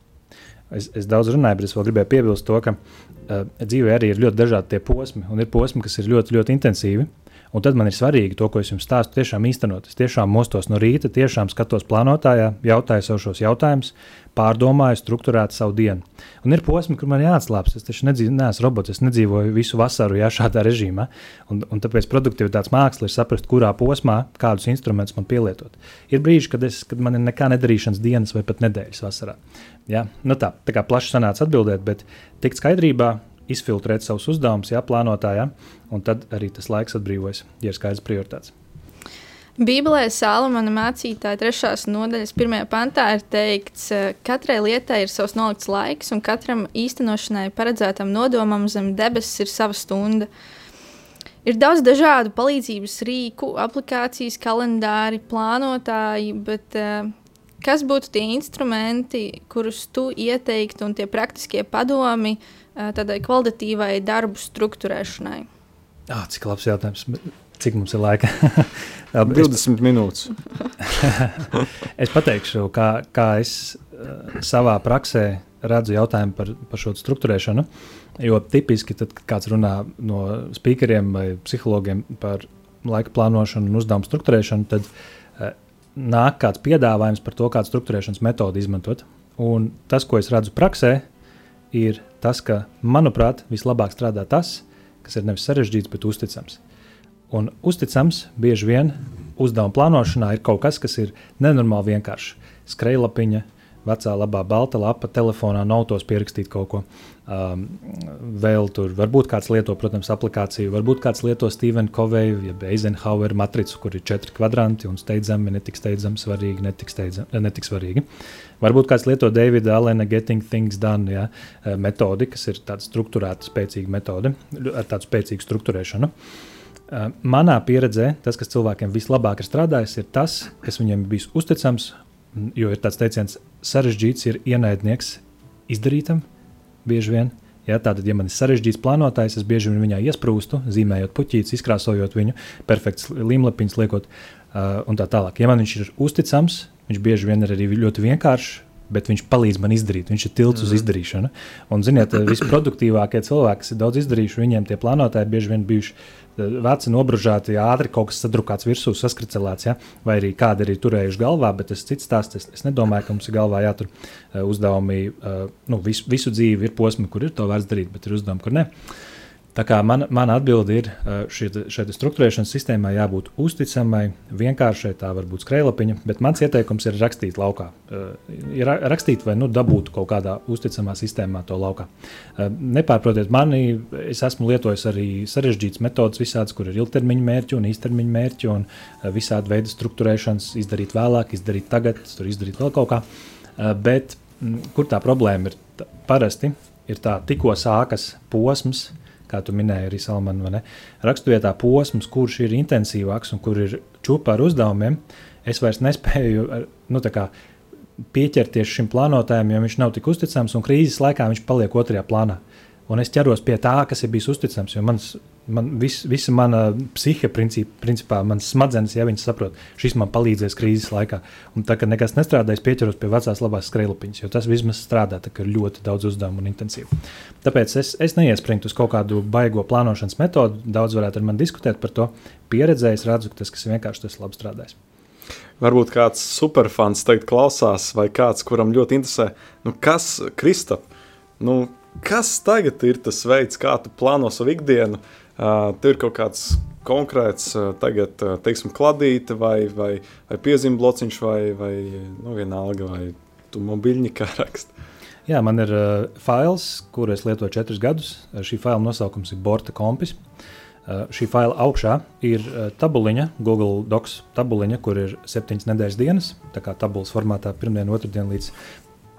Es, es daudz runāju, bet es vēl gribēju piebilst to, ka uh, dzīvē arī ir ļoti dažādi posmi, un ir posmi, kas ir ļoti, ļoti intensīvi. Un tad man ir svarīgi to, ko es jums stāstu, tiešām īstenot. Es tiešām mostos no rīta, tiešām skatos plānotājā, jautāju sev šos jautājumus, pārdomāju, struktūrētu savu dienu. Un ir posmi, kur man jāatslābst. Es taču nedzīvoju, neesmu robots, es nedzīvoju visu vasaru jā, šādā režīmā. Un, un tāpēc produktivitātes māksla ir saprast, kurā posmā kādus instrumentus man pielietot. Ir brīži, kad, es, kad man ir nekā nedarīšanas dienas vai pat nedēļas vasarā. Jā, nu tā, tā kā plaši sanāca atbildēt, bet tikt skaidrībā, izfiltrēt savus uzdevumus, jā, plānotājā, un tad arī tas laiks atbrīvojas, ja ir skaidrs prioritātes. Bībelē Sālamana mācītāja trešās nodaļas pirmajā pantā ir teikts, ka katrai lietai ir savs nolikts laiks, un katram īstenošanai paredzētam nodomam zem debesis ir sava stunda. Ir daudz dažādu palīdzības rīku, aplikācijas, kalendāri, plānotāji, bet uh, kas būtu tie instrumenti, kurus tu ieteiktu, un tie praktiskie padomi uh, tādai kvalitatīvai darbu struktūrēšanai? Ah, cik labs jautājums. Cik mums ir laika? 20 es, minūtes. es pateikšu, kā, kā es savā praksē redzu jautājumu par, par šo struktūrēšanu. Jo tipiski, tad, kad kāds runā no speakeriem vai psihologiem par laika plānošanu un uzdevumu struktūrēšanu, tad uh, nāk kāds piedāvājums par to, kādu struktūrēšanas metodi izmantot. Un tas, ko es redzu praksē, ir tas, ka, manuprāt, vislabāk strādā tas, kas ir nevis sarežģīts, bet uzticams. Un uzticams bieži vien uzdevuma plānošanā ir kaut kas, kas ir nenormāli vienkāršs. Skrejlapiņa, vecā labā balta lapa, telefonā nautos pierakstīt kaut ko. Um, vēl tur varbūt kāds lieto, protams, aplikāciju, varbūt kāds lieto Stevenu Koveju, jeb Eizenhower matricu, kur ir četri kvadranti un steidzami, netik steidzami, svarīgi, netik, steidzami, netik svarīgi. Varbūt kāds lieto Davida Alena Getting Things Done ja, metodi, kas ir tāda struktūrēta, spēcīga metode ar tādu spēcīgu struktūrēšanu. Uh, Manā pieredzē tas, kas cilvēkiem vislabāk ir strādājis, ir tas, kas viņiem ir bijis uzticams. Jo ir tāds teiciens, sarežģīts ir ienaidnieks izdarītam bieži vien. Ja, tātad, ja man ir sarežģīts plānotājs, es bieži vien viņā iesprūstu, zīmējot puķītes, izkrāsojot viņu, perfekts līmlapiņas liekot uh, un tā tālāk. Ja man viņš ir uzticams, viņš bieži vien ir arī ļoti vienkāršs, bet viņš palīdz man izdarīt. Viņš ir tilts mm. uz mhm. izdarīšanu. Un, ziniet, visproduktīvākie cilvēki, kas ir daudz izdarījuši, viņiem tie plānotāji bieži vien bijuši veci, nobružāti, ātri kaut kas sadrukāts virsū, saskricelēts, ja? vai arī kādi ir turējuši galvā, bet tas cits stāsts. Es, es nedomāju, ka mums ir galvā jātur uh, uzdevumi. Nu, visu, visu dzīvi ir posmi, kur ir to vērts darīt, bet ir uzdevumi, kur ne. Uh, Tā kā mana, mana atbilde ir, šai struktūrēšanas sistēmai jābūt uzticamai, vienkāršai, tā var būt skrejlapiņa, bet mans ieteikums ir rakstīt laukā. Ir rakstīt vai nu, dabūt kaut kādā uzticamā sistēmā to laukā. Nepārprotiet mani, es esmu lietojis arī sarežģītas metodas, visādas, kur ir ilgtermiņa mērķi un īstermiņa mērķi un visādi veidi struktūrēšanas, izdarīt vēlāk, izdarīt tagad, tur izdarīt vēl kaut kā. Bet kur tā problēma ir? Parasti ir tā, tikko sākas posms, kā tu minēji, arī Salmāna raksturvietā posms, kurš ir intensīvāks un kur ir čūpa ar uzdevumiem, es vairs nespēju nu, kā, pieķerties šim plānotājam, jo viņš nav tik uzticams, un krīzes laikā viņš paliek otrajā plānā. Un es ķeros pie tā, kas ir bijis uzticams, jo mans man vis, visa mana psihe, princip, principā, manas smadzenes, ja viņas saprot, šis man palīdzēs krīzes laikā. Un tā kā nekas nestrādā, es pieķeros pie vecās labās skrejlapiņas, jo tas vismaz strādā, tā kā ir ļoti daudz uzdevumu un intensīvi. Tāpēc es, es neiespringtu uz kaut kādu baigo plānošanas metodu. Daudz varētu ar mani diskutēt par to. Pieredzējis, redzu, ka tas, kas vienkārši, tas labi strādājis. Varbūt kāds superfans tagad klausās, vai kāds, kuram ļoti interesē, nu kas, Kristap, nu, kas tagad ir tas veids, kā tu plāno savu ikdienu? Uh, Tev ir kaut kāds konkrēts, tagad, teiksim, kladīte vai, vai, vai piezīme blociņš vai, vai nu, vienalga, vai tu mobiļņikā rakst. Jā, man ir uh, fails, kuru es lietoju četrus gadus. Šī faila nosaukums ir Borta kompis. Uh, šī faila augšā ir uh, tabuliņa, Google Docs tabuliņa, kur ir septiņas nedēļas dienas. Tā kā tabulas formātā pirmdiena, otrdiena līdz,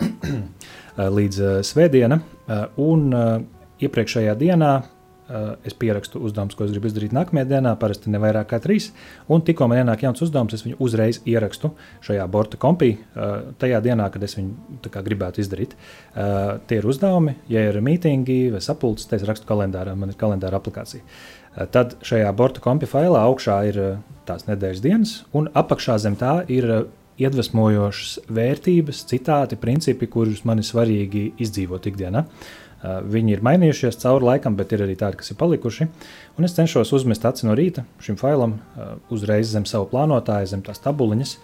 līdz uh, svētdiena. Uh, un uh, iepriekšējā dienā es pierakstu uzdevumus, ko es gribu izdarīt nākamajā dienā, parasti ne vairāk kā trīs. Un tikko man ienāk jauns uzdevums, es viņu uzreiz ierakstu šajā borta kompī, tajā dienā, kad es viņu gribētu izdarīt. Tie ir uzdevumi, ja ir mītīngi vai sapulces, tad es rakstu kalendārā, man ir kalendāra aplikācija. Tad šajā borta kompī failā augšā ir tās nedēļas dienas, un apakšā zem tā ir iedvesmojošas vērtības, citāti, principi, kurus man ir svarīgi izdzīvot ikdienā. Uh, viņi ir mainījušies cauri laikam, bet ir arī tādi, kas ir palikuši. Un es cenšos uzmest aci no rīta šim failam, uh, uzreiz zem savu plānotāju, zem tās tabuliņas,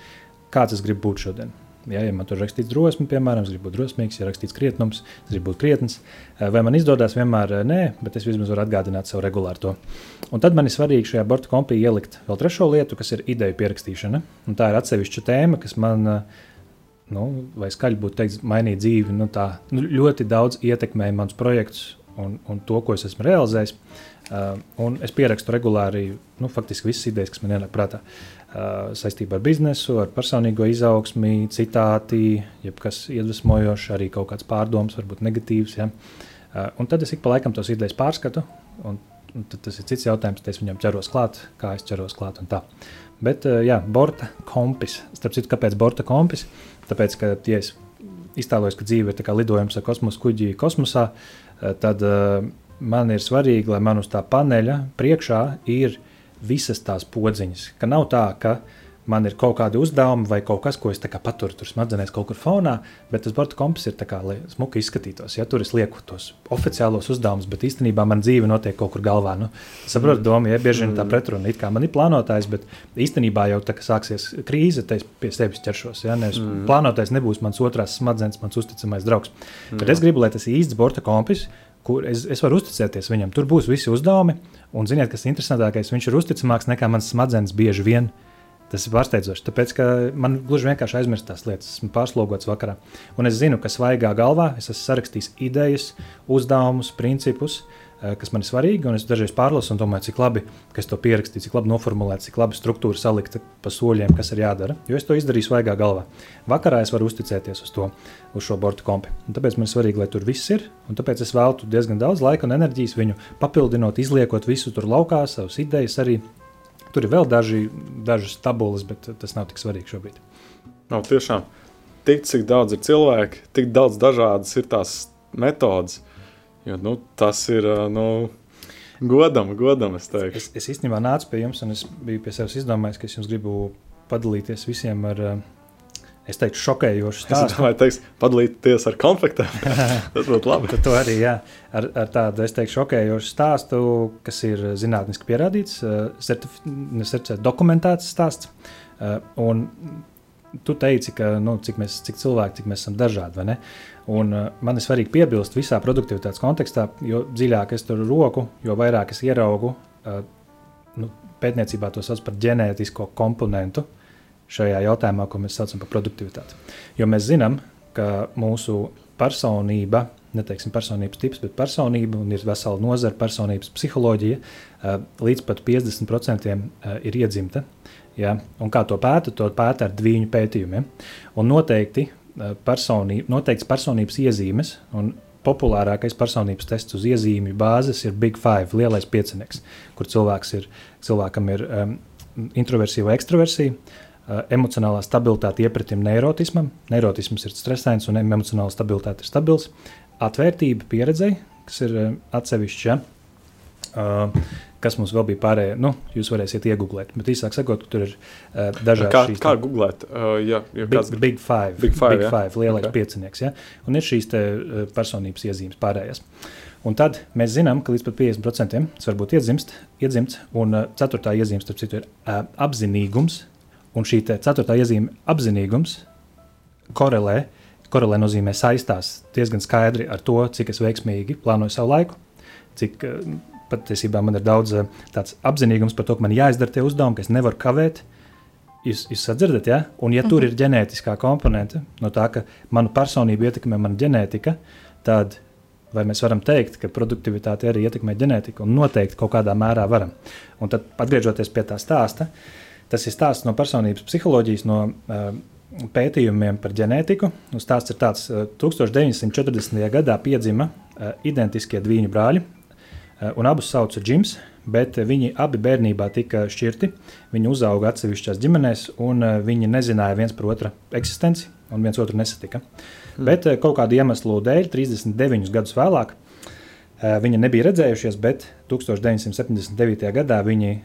kāds es gribu būt šodien. Ja, ja man tur rakstīts drosme, piemēram, es gribu būt drosmīgs, ja rakstīts krietnums, es gribu būt krietns. Uh, vai man izdodas vienmēr? Nē, bet es vismaz varu atgādināt sev regulāri to. Un tad man ir svarīgi šajā borta kompī ielikt vēl trešo lietu, kas ir ideju pierakstīšana. Un tā ir atsevišķa tēma, kas man uh, nu, vai skaļi būtu teikt, mainīt dzīvi, nu, tā nu, ļoti daudz ietekmēja mans projekts un, un to, ko es esmu realizējis. Uh, es pierakstu regulāri nu, faktiski visas idejas, kas man ienāk prātā. Uh, saistībā ar biznesu, ar personīgo izaugsmi, citāti, jebkas iedvesmojošs, arī kaut kāds pārdoms, varbūt negatīvs. Ja? Uh, un tad es ik pa laikam tos idejas pārskatu, un, un tas ir cits jautājums, es viņam ķeros klāt, kā es ķeros klāt. Bet, uh, jā, borta kompis. Starp citu, kāpēc borta kompis? Tāpēc, ka, ja es iztēlojos, ka dzīve ir lidojums ar kosmosa kuģi kosmosā, tad uh, man ir svarīgi, lai man uz tā paneļa priekšā ir visas tās podziņas. Ka nav tā, ka man ir kaut kādi uzdevumi vai kaut kas, ko es paturu tur smadzenēs kaut kur fonā, bet tas borta kompas ir kā, lai smuki izskatītos. Ja tur es lieku tos oficiālos uzdevumus, bet īstenībā man dzīve notiek kaut kur galvā. Nu, Saprotu, mm. doma, ja bieži vien tā mm. pretruna it kā man ir plānotājs, bet īstenībā jau tā, sāksies krīze, tad es pie sevis ķeršos. Ja? Nevis mm. Plānotājs nebūs mans otrās smadzenes, mans uzticamais draugs. Mm. Bet es gribu, lai tas ir īsts borta kompis kur es, es varu uzticēties viņam. Tur būs visi uzdevumi, un ziniet, kas ir interesantākais, viņš ir uzticamāks nekā mans smadzenes bieži vien. Tas ir pārsteidzoši, tāpēc ka man gluži vienkārši aizmirst tās lietas. Esmu pārslogots vakarā. Un es zinu, ka svaigā galvā es esmu sarakstījis idejas, uzdevumus, principus, Eh, kas man ir svarīgi, un es dažreiz pārlasu un domāju, cik labi, ka es to pierakstīju, cik labi noformulēt, cik labi struktūra salikta pa soļiem, kas ir jādara. Jo es to izdarīju svaigā galvā. Vakarā es varu uzticēties uz to, uz šo bortu kompi. Un tāpēc man ir svarīgi, lai tur viss ir, un tāpēc es veltu diezgan daudz laika un enerģijas viņu papildinot, izliekot visu tur laukā, savas idejas arī. Tur ir vēl daži, dažas tabulas, bet tas nav tik svarīgi šobrīd. Nav tiešām tik, cik daudz ir cilvēki, tik daudz dažādas ir tās metodas Jo, nu, tas ir nu, godam, godam es teiktu. Es, es īstenībā nācu pie jums, un es biju pie sevis izdomājis, ka es jums gribu padalīties visiem ar, es teiktu, šokējošu stāstu. Es domāju, teiks, padalīties ar konfliktiem. Tas būtu labi. to arī, jā, ar, ar tādu, es teiktu, šokējošu stāstu, kas ir zinātniski pierādīts, certificēts, dokumentēts stāsts. Un tu teici, ka nu, cik, mēs, cik cilvēki, cik mēs esam dažādi? Un, uh, man ir svarīgi piebilst visā produktivitātes kontekstā, jo dziļāk es tur roku, jo vairāk es ieraugu, uh, nu, pētniecībā to sauc par ģenētisko komponentu šajā jautājumā, ko mēs saucam par produktivitāti. Jo mēs zinām, ka mūsu personība, neteiksim personības tips, bet personība, un ir vesela nozara personības psiholoģija, uh, līdz pat 50% uh, ir iedzimta. Ja? Un kā to pēta? To pēta ar dviņu pētījumiem. Un noteikti Eh, personība, noteikts personības iezīmes. Populārākais personības tests uz iezīmju bāzes ir Big Five, lielais piecinieks, kur cilvēks ir, cilvēkam ir um, introversija vai ekstraversija, uh, emocionālā stabilitāte iepratim neirotismam. Neirotisms ir stresains un emocionāla stabilitāte ir stabils. Atvērtība pieredzei, kas ir uh, atsevišķa. Ja? Uh, kas mums vēl bija pārējie. Nu, jūs varēsiet iegūt, bet īsāk sakot, tur ir uh, dažādi. Kā, kā googlēt? Uh, jā, ja big, big Five. Big Five, big five lielais okay. piecinieks. Ja? Un ir šīs te, uh, personības iezīmes pārējās. Un tad mēs zinām, ka līdz pat 50% tas var būt iedzimts, iedzimts un uh, ceturtā iezīme, starp citu, ir uh, apzinīgums. Un šī ceturtā iezīme, apzinīgums, korelē, korelē nozīmē saistās diezgan skaidri ar to, cik es veiksmīgi plānoju savu laiku, cik uh, patiesībā man ir daudz eh, tāds apzinīgums par to, ka man jāizdara tie uzdevumi, ka es nevaru kavēt. Jūs, jūs sadzirdat, ja? Un, ja tur mhm. ir ģenētiskā komponente, no tā, ka manu personību ietekmē mana ģenētika, tad vai mēs varam teikt, ka produktivitāte arī ietekmē ģenētiku? Un noteikti kaut kādā mērā varam. Un tad, atgriežoties pie tā stāsta, tas ir stāsts no personības psiholoģijas, no uh, pētījumiem par ģenētiku. Un stāsts ir tāds, uh, 1940. gadā piedzima uh, identiskie dviņu brāļi, Eh, un abus sauca Džims, bet viņi abi bērnībā tika šķirti. Viņi uzauga atsevišķās ģimenēs, un eh, viņi nezināja viens par otra eksistenci, un viens otru nesatika. Hmm. Bet eh, kaut kādu iemeslu dēļ, 39 gadus vēlāk, viņi nebija redzējušies, bet 1979. gadā viņi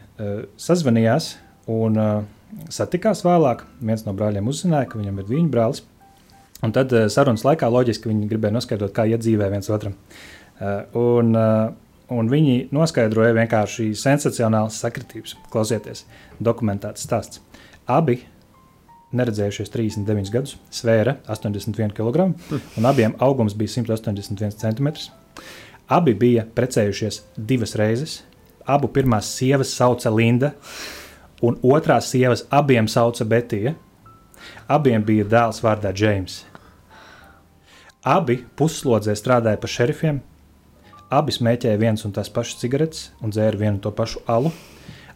sazvanījās un satikās vēlāk. Viens no brāļiem uzzināja, ka viņam ir viņa brālis. Un tad sarunas laikā loģiski viņi gribēja noskaidrot, kā iet dzīvē viens otram. Un, Un viņi noskaidroja vienkārši sensacionāls sakritības. Klausieties, dokumentēts stāsts. Abi neredzējušies 39 gadus, svēra 81 kg, un abiem augums bija 181 cm. Abi bija precējušies divas reizes. Abu pirmās sievas sauca Linda, un otrās sievas abiem sauca Betija. Abiem bija dēls vārdā Džeims. Abi pusslodzē strādāja par šerifiem, Abi smēķēja viens un tās pašas cigaretes un dzēra vienu to pašu alu.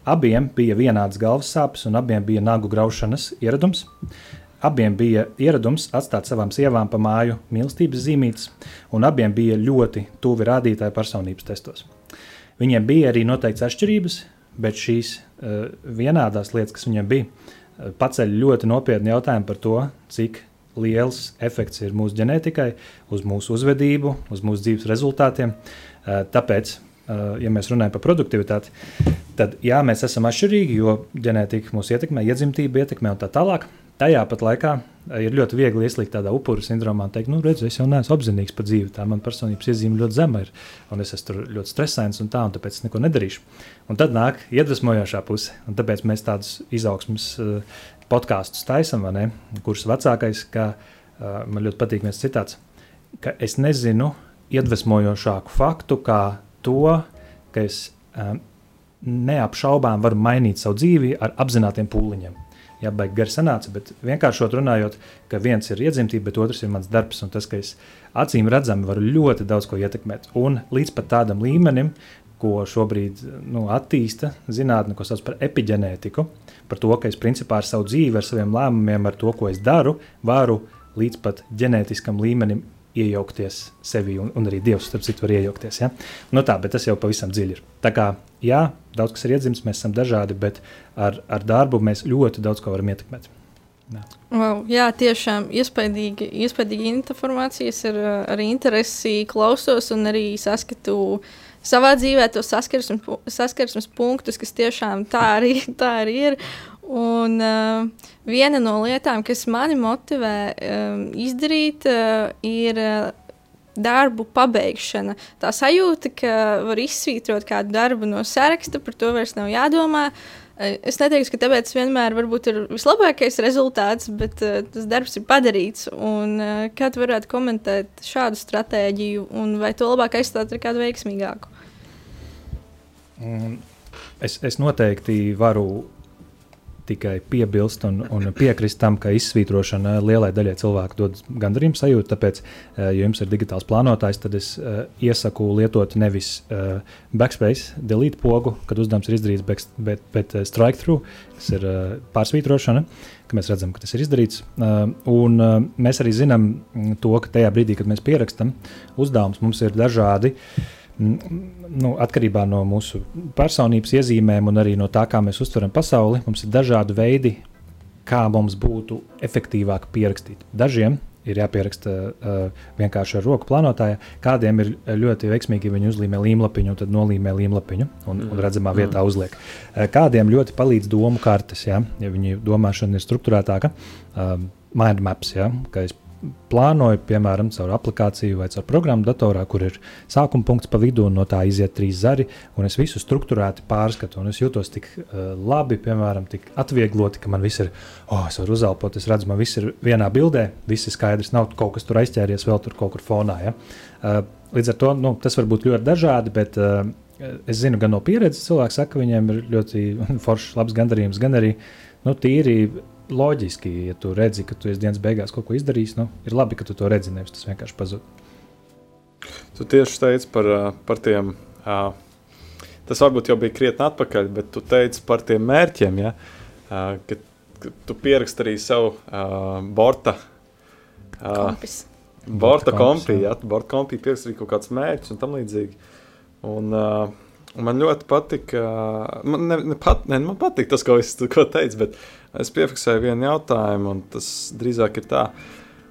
Abiem bija vienāds galvas sāpes un abiem bija nagu graušanas ieradums. Abiem bija ieradums atstāt savām sievām pa māju mīlestības zīmītes, un abiem bija ļoti tuvi rādītāji personības testos. Viņiem bija arī noteikts atšķirības, bet šīs uh, vienādās lietas, kas viņiem bija, uh, paceļ ļoti nopietnu jautājumu par to, cik liels efekts ir mūsu ģenētikai, uz mūsu uzvedību, uz mūsu dzīves rezultātiem. Uh, tāpēc, ja mēs runājam par produktivitāti, tad jā, mēs esam atšķirīgi, jo ģenētika mūs ietekmē, iedzimtība ietekmē un tā tālāk. Tajā pat laikā eh, ir ļoti viegli ieslīgt tādā upuru sindromā un teikt, nu, redz, es jau neesmu apzinīgs par dzīvi. Tā man personības iezīme ļoti zema ir, un es esmu ļoti stresains un tā, un tāpēc es neko nedarīšu. Un tad nāk iedvesmojošā puse, un tāpēc mēs tādus izaugsmus uh, podkāstus taisam, kurus vecākais, ka uh, man ļoti patīk viens citāts, ka es nezinu iedvesmojošāku faktu kā to, ka es neapšaubām varu mainīt savu dzīvi ar apzinātiem pūliņiem jābaig gari sanāca, bet vienkāršot runājot, ka viens ir iedzimtība, bet otrs ir mans darbs, un tas, ka es acīm redzami varu ļoti daudz ko ietekmēt. Un līdz pat tādam līmenim, ko šobrīd nu, attīsta zinātnē, ko sauc par epigenētiku, par to, ka es principā ar savu dzīvi, ar saviem lēmumiem, ar to, ko es daru, varu līdz pat ģenētiskam līmenim iejaukties sevi, un, un arī Dievs, starp citu, var iejaukties. Ja? Nu tā, bet tas jau pavisam dziļi ir. Tā kā, jā, daudz kas ir iedzimts, mēs esam dažādi, bet ar, ar darbu mēs ļoti daudz ko varam ietekmēt. Jā. Wow, jā, tiešām iespaidīgi, iespaidīgi informācijas ar, ar interesi klausos un arī saskatu savā dzīvē tos saskarsmes, saskarsmes punktus, kas tiešām tā arī, tā arī ir. Un uh, viena no lietām, kas mani motivē um, izdarīt, uh, ir uh, darbu pabeigšana. Tā sajūta, ka var izsvītrot kādu darbu no saraksta, par to vairs nav jādomā. Es neteiktu, ka tāpēc vienmēr ir vislabākais rezultāts, bet uh, tas darbs ir padarīts. Un, uh, kā tu varētu komentēt šādu stratēģiju, un vai to labāk aizstāt ar kādu veiksmīgāku? Es, es noteikti varu tikai piebilst un, un piekrist tam, ka izsvītrošana lielai daļai cilvēku dod gandarījumu sajūtu. Tāpēc, eh, ja jums ir digitāls plānotājs, tad es uh, iesaku lietot nevis uh, backspace, delete pogu, kad uzdevums ir izdarīts, bet, bet, bet strike through, kas ir uh, pārsvītrošana. Mēs redzam, ka tas ir izdarīts. Un, mēs arī zinām to, ka tajā brīdī, kad mēs pierakstam uzdevumus, mums ir dažādi uh, nu, atkarībā no mūsu personības iezīmēm un arī no tā, kā mēs uztveram pasauli, mums ir dažādi veidi, kā mums būtu efektīvāk pierakstīt. Dažiem ir jāpieraksta uh, vienkārši ar roku plānotājā. Kādiem ir ļoti veiksmīgi, viņi uzlīmē līmlapiņu, tad nolīmē līmlapiņu un, un redzamā vietā mm. uzliek. Uh, kādiem ļoti palīdz domu kartes, ja, ja viņu domāšana ir struktūrētāka. Uh, mind maps, ja, ka es plānoju, piemēram, caur aplikāciju vai caur programmu datorā, kur ir sākuma punkts pa vidu un no tā iziet trīs zari, un es visu struktūrēti pārskatu. Es jūtos tik uh, labi, piemēram, tik atviegloti, ka man viss ir, oh, es varu uzelpot, es redzu, man viss ir vienā bildē, viss ir skaidrs, nav kaut kas tur aizķēries vēl tur kaut kur fonā. Ja? Uh, līdz ar to nu, tas var būt ļoti dažādi, bet uh, es zinu gan no pieredzes, cilvēki saka, ka viņiem ir ļoti foršs, labs gandarījums, gan arī nu, tīri loģiski, ja tu redzi, ka tu esi dienas beigās kaut ko izdarījis, nu, ir labi, ka tu to redzi, nevis tas vienkārši pazūd. Tu tieši teici par, par tiem, tas varbūt jau bija krietni atpakaļ, bet tu teici par tiem mērķiem, ja, ka, ka tu pierakst arī savu borta kompis. Borta kompī, ja, borta kompī pierakst arī kaut kāds mērķis un tam līdzīgi. Un, uh, Man ļoti patika, man, ne, ne pat, ne, man patika tas, ko es ko teicu, bet es piefiksēju vienu jautājumu, un tas drīzāk ir tā.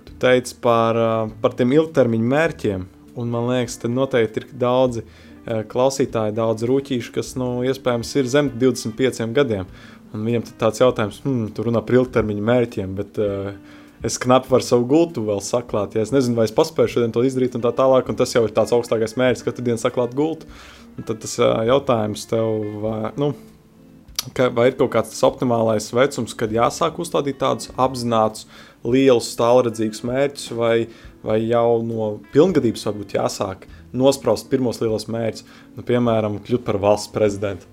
Tu teici par, par tiem ilgtermiņa mērķiem, un man liekas, ka noteikti ir daudzi klausītāji, daudz rūtīšu, kas nu, iespējams ir zem 25 gadiem. Un viņiem tāds jautājums, hmm, tu runā par ilgtermiņa mērķiem, bet uh, es knapi varu savu gultu vēl saklāt. Ja es nezinu, vai es paspēju šodien to izdarīt, un tā tālāk, un tas jau ir tāds augstākais mērķis, katru dienu saklāt gultu. Un tad tas jautājums tev, vai, nu, ka, vai ir kaut kāds optimālais vecums, kad jāsāk uzstādīt tādus apzinātus, lielus, tālredzīgus mērķus, vai, vai jau no pilngadības varbūt jāsāk nospraust pirmos lielos mērķus, nu, piemēram, kļūt par valsts prezidentu.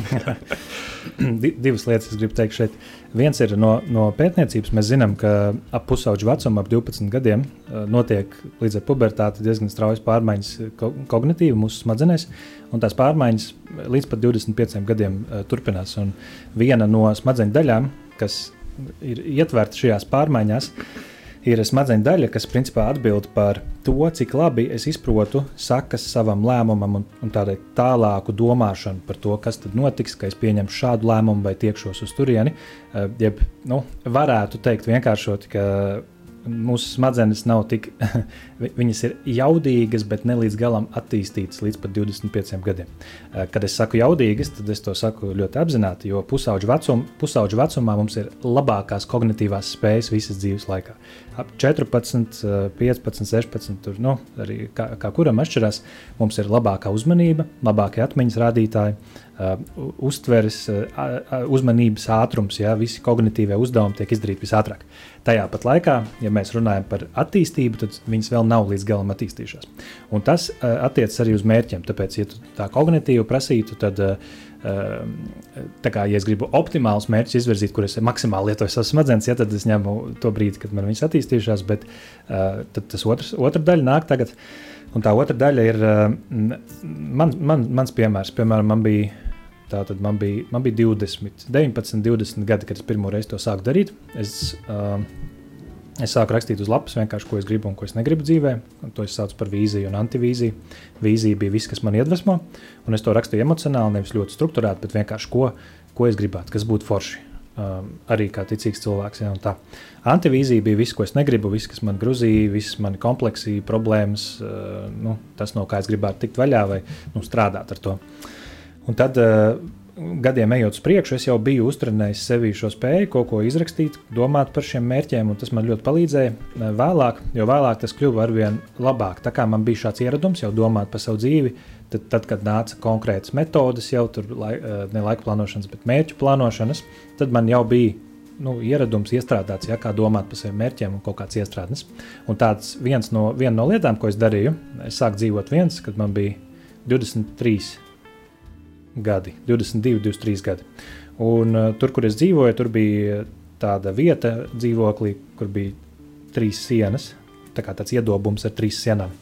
Divas lietas, es gribu teikt šeit. Viens ir no, no pētniecības. Mēs zinām, ka ap pusauģu vecumu, ap 12 gadiem, notiek līdz ar pubertāti diezgan straujas pārmaiņas kognitīvi mūsu smadzenēs. Tās pārmaiņas līdz pat 25 gadiem turpinās. Un viena no smadzeņu daļām, kas ir ietverta šajās pārmaiņās, ir smadzeņu daļa, kas principā atbild par to, cik labi es izprotu sakas savam lēmumam un, un tādai tālāku domāšanu par to, kas tad notiks, ka es pieņemšu šādu lēmumu vai tiekšos uz turieni. Eh, jeb, nu, varētu teikt vienkāršot, ka mūsu smadzenes nav tik, viņas ir jaudīgas, bet ne līdz galam attīstītas līdz pat 25 gadiem. Eh, kad es saku jaudīgas, tad es to saku ļoti apzināti, jo pusauģu, vecum, pusauģu vecumā mums ir labākās kognitīvās spējas visas dzīves laikā. Ap 14, 15, 16, tur, nu, arī kā, kā kuram atšķirās, mums ir labākā uzmanība, labākie atmiņas rādītāji uh, uztveres, uh, uzmanības ātrums, ja visi kognitīvie uzdevumi tiek izdarīti visātrāk. Tajā pat laikā, ja mēs runājam par attīstību, tad viņas vēl nav līdz galam attīstījušās. Un tas uh, attiecas arī uz mērķiem. Tāpēc, ja tā kognitīvi prasītu, tad uh, tā kā, ja es gribu optimālus mērķus izvirzīt, kurus maksimāli lietoju savas smadzenes, ja, tad es ņemu to brīdi, kad man viņas attīstījušās, bet uh, tas otrs, otra daļa nāk tagad. Un tā otra daļa ir man, man, mans piemērs. Piemēram, man bija Tātad man bija, man bija 20, 19, 20 gadi, kad es pirmo reizi to sāku darīt. Es, uh, es sāku rakstīt uz lapas vienkārši, ko es gribu un ko es negribu dzīvē. To es saucu par vīziju un antivīziju. Vīzija bija viss, kas man iedvesmo, un es to rakstīju emocionāli, nevis ļoti strukturēti, bet vienkārši ko, ko es gribētu, kas būtu forši. Um, arī kā ticīgs cilvēks. Ja, Antivīzija bija viss, ko es negribu, viss, kas man grūzīja, visas mani kompleksi, problēmas, uh, nu, tas, no kā es gribētu tikt vaļā vai nu, strādāt ar to. Un tad, uh, gadiem ejot uz priekšu, es jau biju uztrenējis sevī šo spēju, kaut ko izrakstīt, domāt par šiem mērķiem, un tas man ļoti palīdzēja. Eh, vēlāk, jo vēlāk tas kļuva ar vien labāk. Tā kā man bija šāds ieradums jau domāt par savu dzīvi, tad, tad kad nāca konkrētas metodes, jau tur lai, eh, ne laika plānošanas, bet mērķu plānošanas, tad man jau bija nu, ieradums iestrādāts, ja kā domāt par saviem mērķiem un kaut kāds iestrādnes. Un tāds viens no, viena no lietām, ko es darīju, es sāku dzīvot viens, kad man bija 23 gadi, 22, 23 gadi. Un, uh, tur, kur es dzīvoju, tur bija tāda vieta, dzīvoklī, kur bija trīs sienas, tā kā tāds iedobums ar trīs sienām.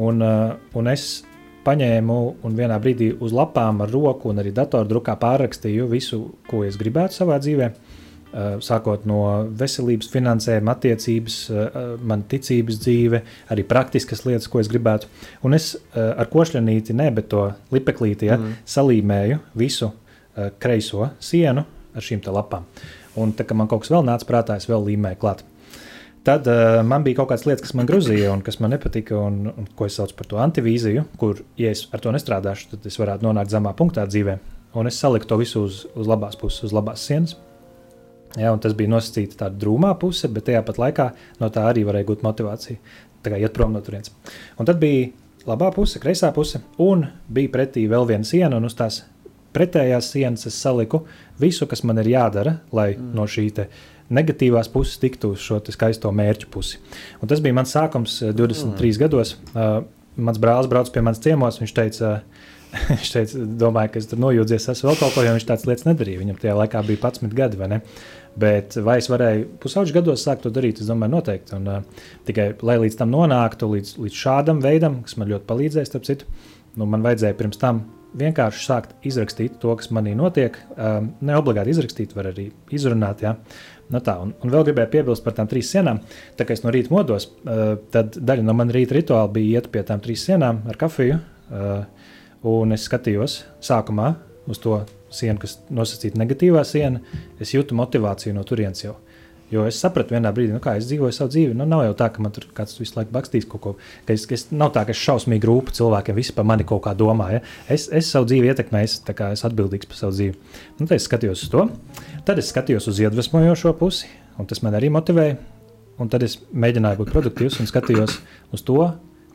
Un, uh, un es paņēmu un vienā brīdī uz lapām ar roku un arī datordrukā pārrakstīju visu, ko es gribētu savā dzīvēm sākot no veselības, finansējuma, attiecības, eh, man ticības dzīve, arī praktiskas lietas, ko es gribētu. Un es eh, ar košļanīti, ne, bet to lipeklīti ja, mm. salīmēju visu kreiso sienu ar šīm lapām. Un tā kā man kaut kas vēl nāca prātā, es vēl līmēju klāt. Tad uh, man bija kaut kādas lietas, kas man grūzīja un kas man nepatika, un, un ko es saucu par to antivīziju, kur, ja es ar to nestrādāšu, tad es varētu nonākt zemā punktā dzīvē. Un es saliku to visu uz, uz labās puses, uz labās sienas. Ja, tas bija nosacīts tāda drūmā puse, bet tajā pat laikā no tā arī varēja gūt motivāciju. Tā kā iet prom no turienes. Un tad bija labā puse, kreisā puse, un bija pretī vēl viena siena, un uz tās pretējās sienas es saliku visu, kas man ir jādara, lai mm. no šī negatīvās puses tiktu uz šo skaisto mērķu pusi. Un tas bija mans sākums 23 mm. gados. Uh, mans brālis brauc pie manis ciemos, viņš teica, uh, viņš teica, domāju, ka es tur nojūdzies, esmu vēl kaut ko, jo viņš tādas lietas nedarīja. Viņam tajā laikā bija 11 gadi, vai ne? Bet vai es varēju pusauģu gados sākt to darīt? Es domāju, noteikti. Un, uh, tikai lai līdz tam nonāktu, līdz, līdz šādam veidam, kas man ļoti palīdzēja, starp citu, nu, man vajadzēja pirms tam vienkārši sākt izrakstīt to, kas manī notiek. Um, ne obligāti izrakstīt, var arī izrunāt. Ja? Nu tā, un, un vēl gribēju piebilst par tām trīs sienām. Tā kā es no rīta modos, uh, tad daļa no manas rīta rituāla bija iet pie tām trīs sienām ar kafiju. Uh, un es skatījos sākumā uz to siena, kas nosacīta negatīvā siena, es jūtu motivāciju no turienes jau. Jo es sapratu vienā brīdī, nu, kā es dzīvoju savu dzīvi. Nu, nav jau tā, ka man tur kāds visu laiku bakstīs kaut ko. Ka es, ka es, nav tā, ka es šausmīgi rūpu cilvēkiem, visi par mani kaut kā domā. Ja? Es, es savu dzīvi ietekmēju, es esmu atbildīgs par savu dzīvi. Nu, tad es skatījos uz to, tad es skatījos uz iedvesmojošo pusi, un tas man arī motivēja. Un tad es mēģināju būt produktīvs un skatījos uz to,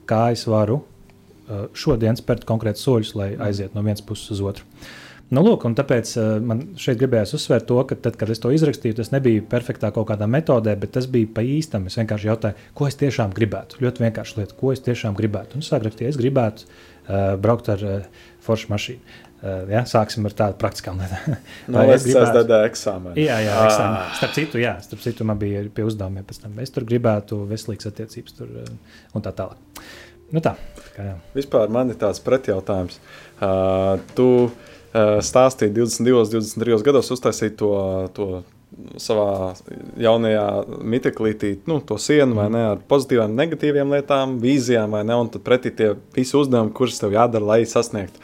kā es varu uh, šodien spērt konkrētus soļus, lai aizietu no vienas puses uz otru. Nu, lūk, tāpēc uh, man šeit gribējās uzsvērt to, ka tad, kad es to izrakstīju, tas nebija perfektā kaut kādā metodē, bet tas bija pa īstam. Es vienkārši jautāju, ko es tiešām gribētu. Ļoti vienkārši lieta, ko es tiešām gribētu. Un sāk rakstīt, es gribētu uh, braukt ar uh, foršu mašīnu. Uh, ja, sāksim ar tādu praktiskām lietām. No, es gribētu tādu eksāmenu. Jā, jā, eksāmenu. Ah. Starp citu, jā, starp citu, man bija pie uzdevumiem pēc tam. Es tur gribētu veselīgas attiecības tur, un tā tālāk. Nu tā, kā jā. Vispār man ir tāds pretjautājums. Uh, tu uh, stāstīji 22, 23 gados uztaisīt to, to savā jaunajā miteklītī, nu, to sienu vai ne, ar pozitīvām, negatīvām lietām, vīzijām vai ne, un tad pretī tie visi uzdevumi, kurus tev jādara, lai sasniegtu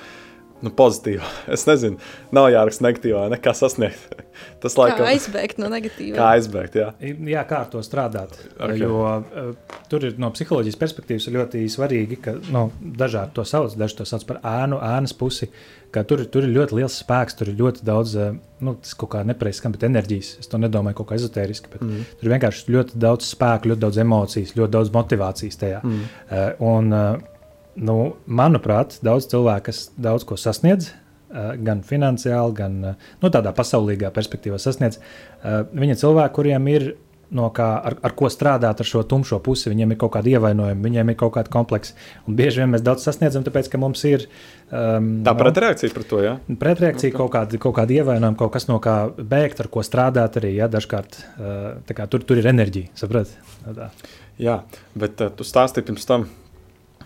nu, pozitīva. Es nezinu, nav jāraksta negatīvā, nekā sasniegt. Tas laikam, kā aizbēgt no negatīvā. Kā aizbēgt, jā. Jā, kā ar to strādāt. Okay. Jo uh, tur ir no psiholoģijas perspektīvas ļoti svarīgi, ka nu, dažādi to sauc, daži to sauc par ēnu, ēnas pusi. Tur, tur ir ļoti liels spēks, tur ir ļoti daudz, nu, tas kaut kā nepareizi skan, bet enerģijas. Es to nedomāju kaut kā ezotēriski, bet mm. tur ir vienkārši ļoti daudz spēku, ļoti daudz emocijas, ļoti daudz motivācijas tajā. Mm. Uh, un, uh, nu, manuprāt, daudz cilvēku, kas daudz ko sasniedz, gan finansiāli, gan nu, tādā pasaulīgā perspektīvā sasniedz, viņi ir cilvēki, kuriem ir no kā, ar, ar ko strādāt ar šo tumšo pusi. Viņiem ir kaut kāda ievainojuma, viņiem ir kaut kāda kompleksa. Un bieži vien mēs daudz sasniedzam, tāpēc ka mums ir. Um, Tā nu, pretreakcija par to, jā. Pretreakcija, okay. kaut kāda, kaut kāda ievainojuma, kaut kas no kā bēgt, ar ko strādāt arī. Jā, dažkārt uh, kā, tur, tur ir enerģija, saprotat? Jā, bet uh, tu stāstīji pirms tam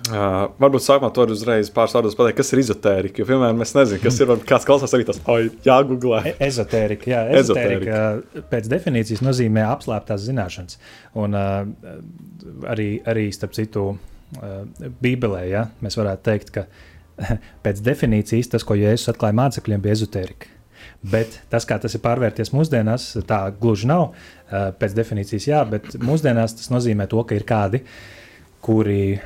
Uh, varbūt sākumā to uzreiz pāris vārdos pateikt, kas ir izotērija. Jo, piemēram, mēs nezinām, kas ir. Kāds klausās arī tas, oi, jāgooglē. E ezotērija, jā, ezotērija pēc definīcijas nozīmē apslēptās zināšanas. Un uh, arī, arī, starp citu, uh, Bībelē, ja, mēs varētu teikt, ka pēc definīcijas tas, ko Jēzus atklāja mācekļiem, bija ezotērija. Bet tas, kā tas ir pārvērties mūsdienās, tā gluži nav. Pēc definīcijas, jā, bet mūsdienās tas nozīmē to, ka ir kādi uh, kuri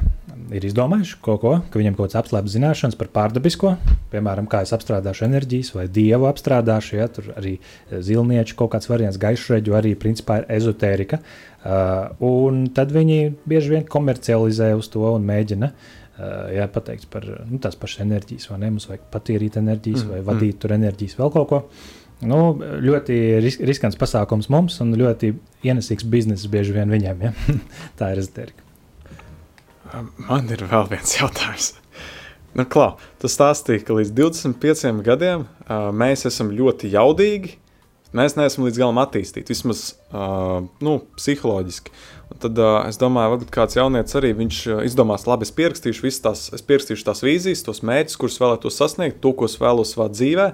ir izdomājuši kaut ko, ka viņiem kaut kāds apslēpts zināšanas par pārdabisko, piemēram, kā es apstrādāšu enerģijas vai dievu apstrādāšu. Ja, tur arī zilnieču kaut kāds variants, gaišreģu arī principā ir ezotērika. Uh, un tad viņi bieži vien komercializē uz to un mēģina. Uh, jā, pateikt par nu, tās pašas enerģijas, vai ne? Mums vajag patīrīt enerģijas, mm, vai vadīt mm. tur enerģijas, vēl kaut ko. Nu, ļoti ris riskants pasākums mums un ļoti ienesīgs bizness bieži vien viņiem. Ja? Tā ir ezotērika. Man ir vēl viens jautājums. Nu, klā, tu stāstīji, ka līdz 25 gadiem uh, mēs esam ļoti jaudīgi. Mēs neesam līdz galam attīstīti, vismaz uh, nu, psiholoģiski. Un tad uh, es domāju, ka kāds jaunietis arī viņš uh, izdomās, labi, es pierakstīšu visas tās, es pierakstīšu tās vīzijas, tos mērķus, kurus vēlētos sasniegt, to, ko es vēlos savā dzīvē.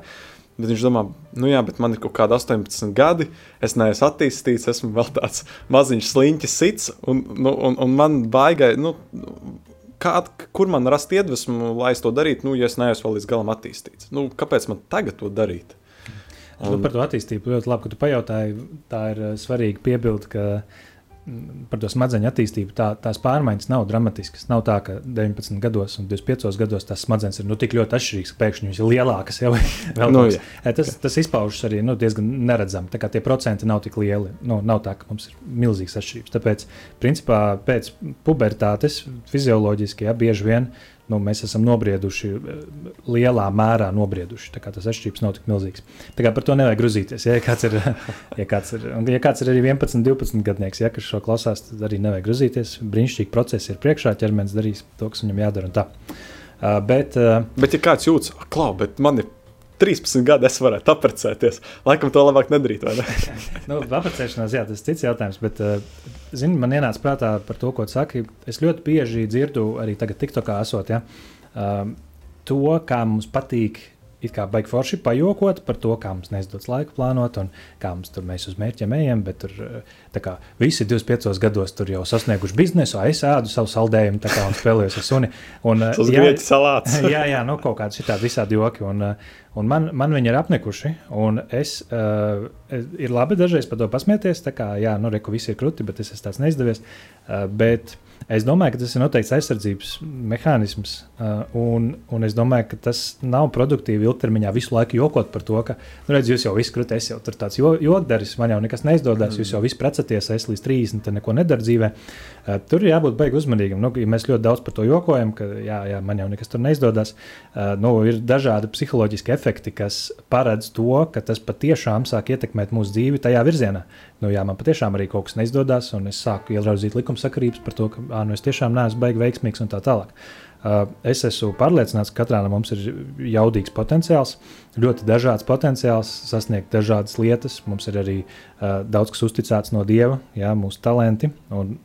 Bet viņš domā, nu jā, bet man ir kaut kādi 18 gadi, es neesmu attīstīts, esmu vēl tāds maziņš sliņķis sits, un, nu, un, un man baigai, nu, kā, kur man rast iedvesmu, lai es to darītu, nu, ja es neesmu vēl līdz galam attīstīts. Nu, kāpēc man tagad to darīt? Un... Nu, par to attīstību ļoti labi, ka tu pajautāji. Tā ir eh, svarīga piebilde, ka par to smadzeņu attīstību, tā, tās pārmaiņas nav dramatiskas. Nav tā, ka 19 gados un 25 gados tās smadzenes ir nu, tik ļoti atšķirīgas, ka pēkšņi viņas ir lielākas. Ja, nu, tas, tas izpaužas arī nu, diezgan neredzami. Tie procenti nav tik lieli. Nu, nav tā, ka mums ir milzīgas atšķirības. Tāpēc, principā, pēc pubertātes fizioloģiski ja, bieži vien nu, mēs esam nobrieduši, eh, lielā mērā nobrieduši. Tas atšķirības nav tik milzīgs. Tā kā par to nevajag grūzīties. Ja kāds ir, ja kāds ir, ja kāds ir arī 11, 12 gadnieks, ja, kas šo klausās, tad arī nevajag grūzīties. Brīnišķīgi procesi ir priekšā, ķermenis darīs to, kas viņam jādara. Uh, bet, uh, bet, ja kāds jūtas, bet man ir 13 gadi es varētu apprecēties. Laikam to labāk nedarīt. Ne? nu, apprecēšanās, jā, tas ir cits jautājums. Bet, uh, zini, man ienāca prātā par to, ko tu saki. Es ļoti bieži dzirdu, arī tagad, TikTokā esot, ja, uh, to, kā mums patīk it kā baigi forši pajokot par to, kā mums neizdodas laiku plānot un kā mums tur mēs uz mērķiem ejam. Bet tur kā, visi 25 gados tur jau sasnieguši biznesu, es ēdu savu saldējumu, tā kā un spēlējos ar suni. Un, Tas jā, salāts. jā, jā, nu kaut kādi šitādi visādi joki. Un, un man, man viņi ir apnikuši. Un es, uh, ir labi dažreiz par to pasmieties, tā kā, jā, nu, reku visi ir kruti, bet es esmu tāds neizdevies. Uh, bet, uh, Es domāju, ka tas ir noteikts aizsardzības mehānisms, uh, un, un es domāju, ka tas nav produktīvi ilgtermiņā visu laiku jokot par to, ka, nu, redz, jūs jau viss krūtis, es jau tur tāds jokdaris, man jau nekas neizdodas, mm. jūs jau viss precaties, es līdz 30, tad neko nedara dzīvē. Uh, tur ir jābūt baigi uzmanīgam. Nu, ja mēs ļoti daudz par to jokojam, ka jā, jā, man jau nekas tur neizdodas. Uh, nu, ir dažādi psiholoģiski efekti, kas paredz to, ka tas patiešām sāk ietekmēt mūsu dzīvi tajā virzienā. Nu, jā, man patiešām arī kaut kas neizdodas, un es sāku ieraudzīt likumsakarības par to, ka nu, es tiešām neesmu baigi veiksmīgs un tā tālāk. Es esmu pārliecināts, ka katrā no mums ir jaudīgs potenciāls, ļoti dažāds potenciāls, sasniegt dažādas lietas. Mums ir arī uh, daudz kas uzticēts no Dieva, jā, mūsu talanti.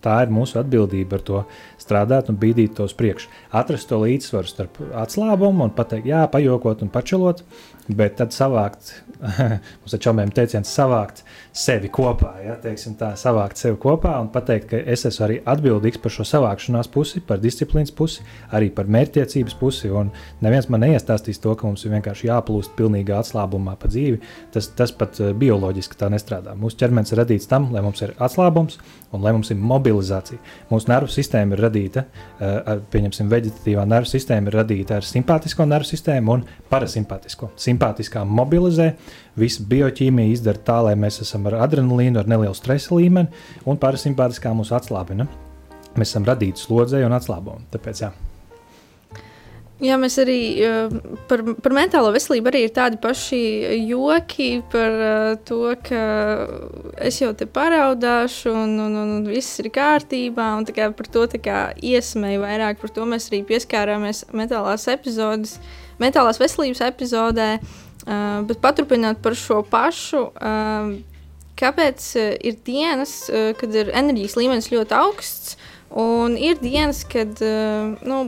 Tā ir mūsu atbildība ar to strādāt un bīdīt to uz priekšu. Atrast to līdzsvaru starp atslābumu un pateikt, jā, pajokot un pačelot, bet tad savākt, mums ar čomiem teiciens, savākt sevi kopā, ja, tā, savākt sevi kopā un pateikt, ka es esmu arī atbildīgs par šo savākšanās pusi, par disciplīnas pusi, arī par mērķtiecības pusi. Un neviens man neiestāstīs to, ka mums ir vienkārši jāplūst pilnīgā atslābumā pa dzīvi. Tas, tas pat uh, bioloģiski tā nestrādā. Mūsu ķermenis ir radīts tam, lai mums ir atslābums un lai mums ir mobilizācija. Mūsu nervu sistēma ir radīta, uh, pieņemsim, veģetatīvā nervu sistēma ir radīta ar simpātisko nervu sistēmu un parasimpātisko. Simpātiskā mobilizē, visa bioķīmija izdara tā, lai mēs esam ar adrenalīnu, ar nelielu stresa līmeni, un parasimpātiskā mūs atslābina. Mēs esam radīti slodzēji un atslābumi. Tāpēc, jā. Jā, mēs arī par, par mentālo veselību arī ir tādi paši joki par to, ka es jau te paraudāšu, un, un, un, un viss ir kārtībā. Un, kā, par to iesmēju vairāk, par to mēs arī pieskārāmies mentālās epizodes, mentālās veselības epizodē. Uh, bet paturpinot par šo pašu, uh, kāpēc ir dienas, kad ir enerģijas līmenis ļoti augsts, un ir dienas, kad nu,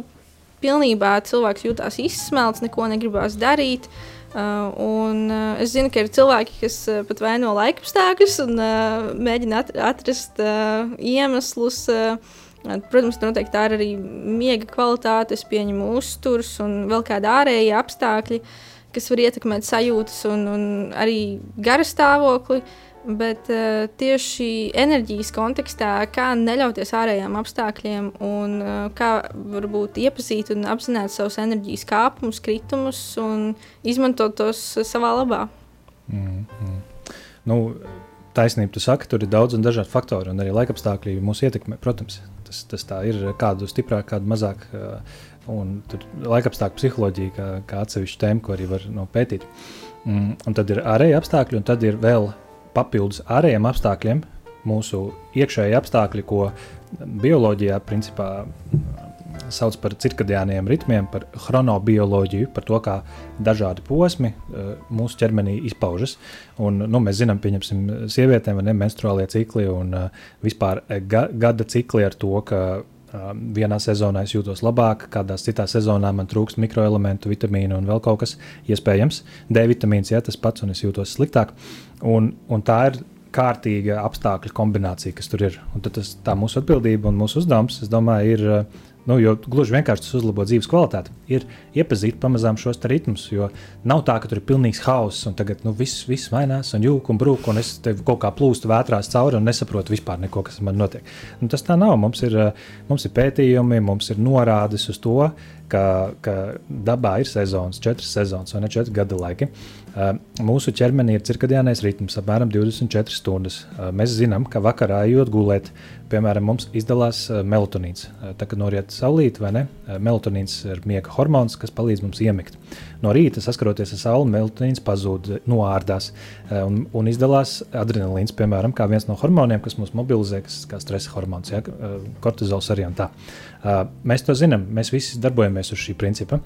pilnībā cilvēks jūtas izsmelts, neko negribās darīt. Uh, un, uh, es zinu, ka ir cilvēki, kas uh, pat vaino laikapstākļus un uh, mēģina at atrast uh, iemeslus. Uh, Protams, noteikti tā ir arī miega kvalitāte, pieņemu uzturs un vēl kādi ārēji apstākļi, kas var ietekmēt sajūtas un, un arī gara stāvokli. Bet uh, tieši enerģijas kontekstā, kā neļauties ārējiem apstākļiem un uh, kā varbūt iepazīt un apzināt savus enerģijas kāpumus, kritumus un izmantot tos savā labā. Mm -hmm. nu, taisnība, tu saki, tur ir daudz un dažādi faktori, un arī laikapstākļi mūs ietekmē. Protams, tas, tas tā ir kādu stiprāk, kādu mazāk. Un tur laikapstākļu psiholoģija, kā, kā atsevišķa tēma, ko arī var no pētīt. Mm, un tad ir ārēji apstākļi, un tad ir vēl papildus ārējiem apstākļiem, mūsu iekšējie apstākļi, ko bioloģijā principā sauc par cirkadiāniem ritmiem, par chronobioloģiju, par to, kā dažādi posmi uh, mūsu ķermenī izpaužas. Un, nu, mēs zinām, pieņemsim, sievietēm ir menstruālie cikli un uh, vispār ga gada cikli ar to, ka vienā sezonā es jūtos labāk, kādā citā sezonā man trūkst mikroelementu, vitamīnu un vēl kaut kas iespējams. D vitamīns, ja tas pats, un es jūtos sliktāk. Un, un tā ir kārtīga apstākļu kombinācija, kas tur ir. Un tas, tā mūsu atbildība un mūsu uzdevums, es domāju, ir Nu, jo gluži vienkārši tas uzlabo dzīves kvalitāti. Ir iepazīt pamazām šos ritmus, jo nav tā, ka tur ir pilnīgs hauss un tagad nu, viss, viss mainās un jūka un brūk, un es tev kaut kā plūstu vētrās cauri un nesaprotu vispār neko, kas man notiek. Nu, tas tā nav. Mums ir, mums ir pētījumi, mums ir norādes uz to, ka, ka dabā ir sezonas, četras sezonas vai ne četri gada laiki. Mūsu ķermenī ir cirkadiānais ritms, apmēram 24 stundas. Mēs zinām, ka vakarā ejot gulēt, piemēram, mums izdalās melatonīns. Tā kā noriet saulīt, vai ne? Melatonīns ir miega hormons, kas palīdz mums iemigt. No rīta, saskaroties ar sauli, melatonīns pazūd, noārdās un, un izdalās adrenalīns, piemēram, kā viens no hormoniem, kas mūs mobilizē, kas ir stresa hormons, ja? kortizols arī un tā. Mēs to zinām, mēs visi darbojamies uz šī principa.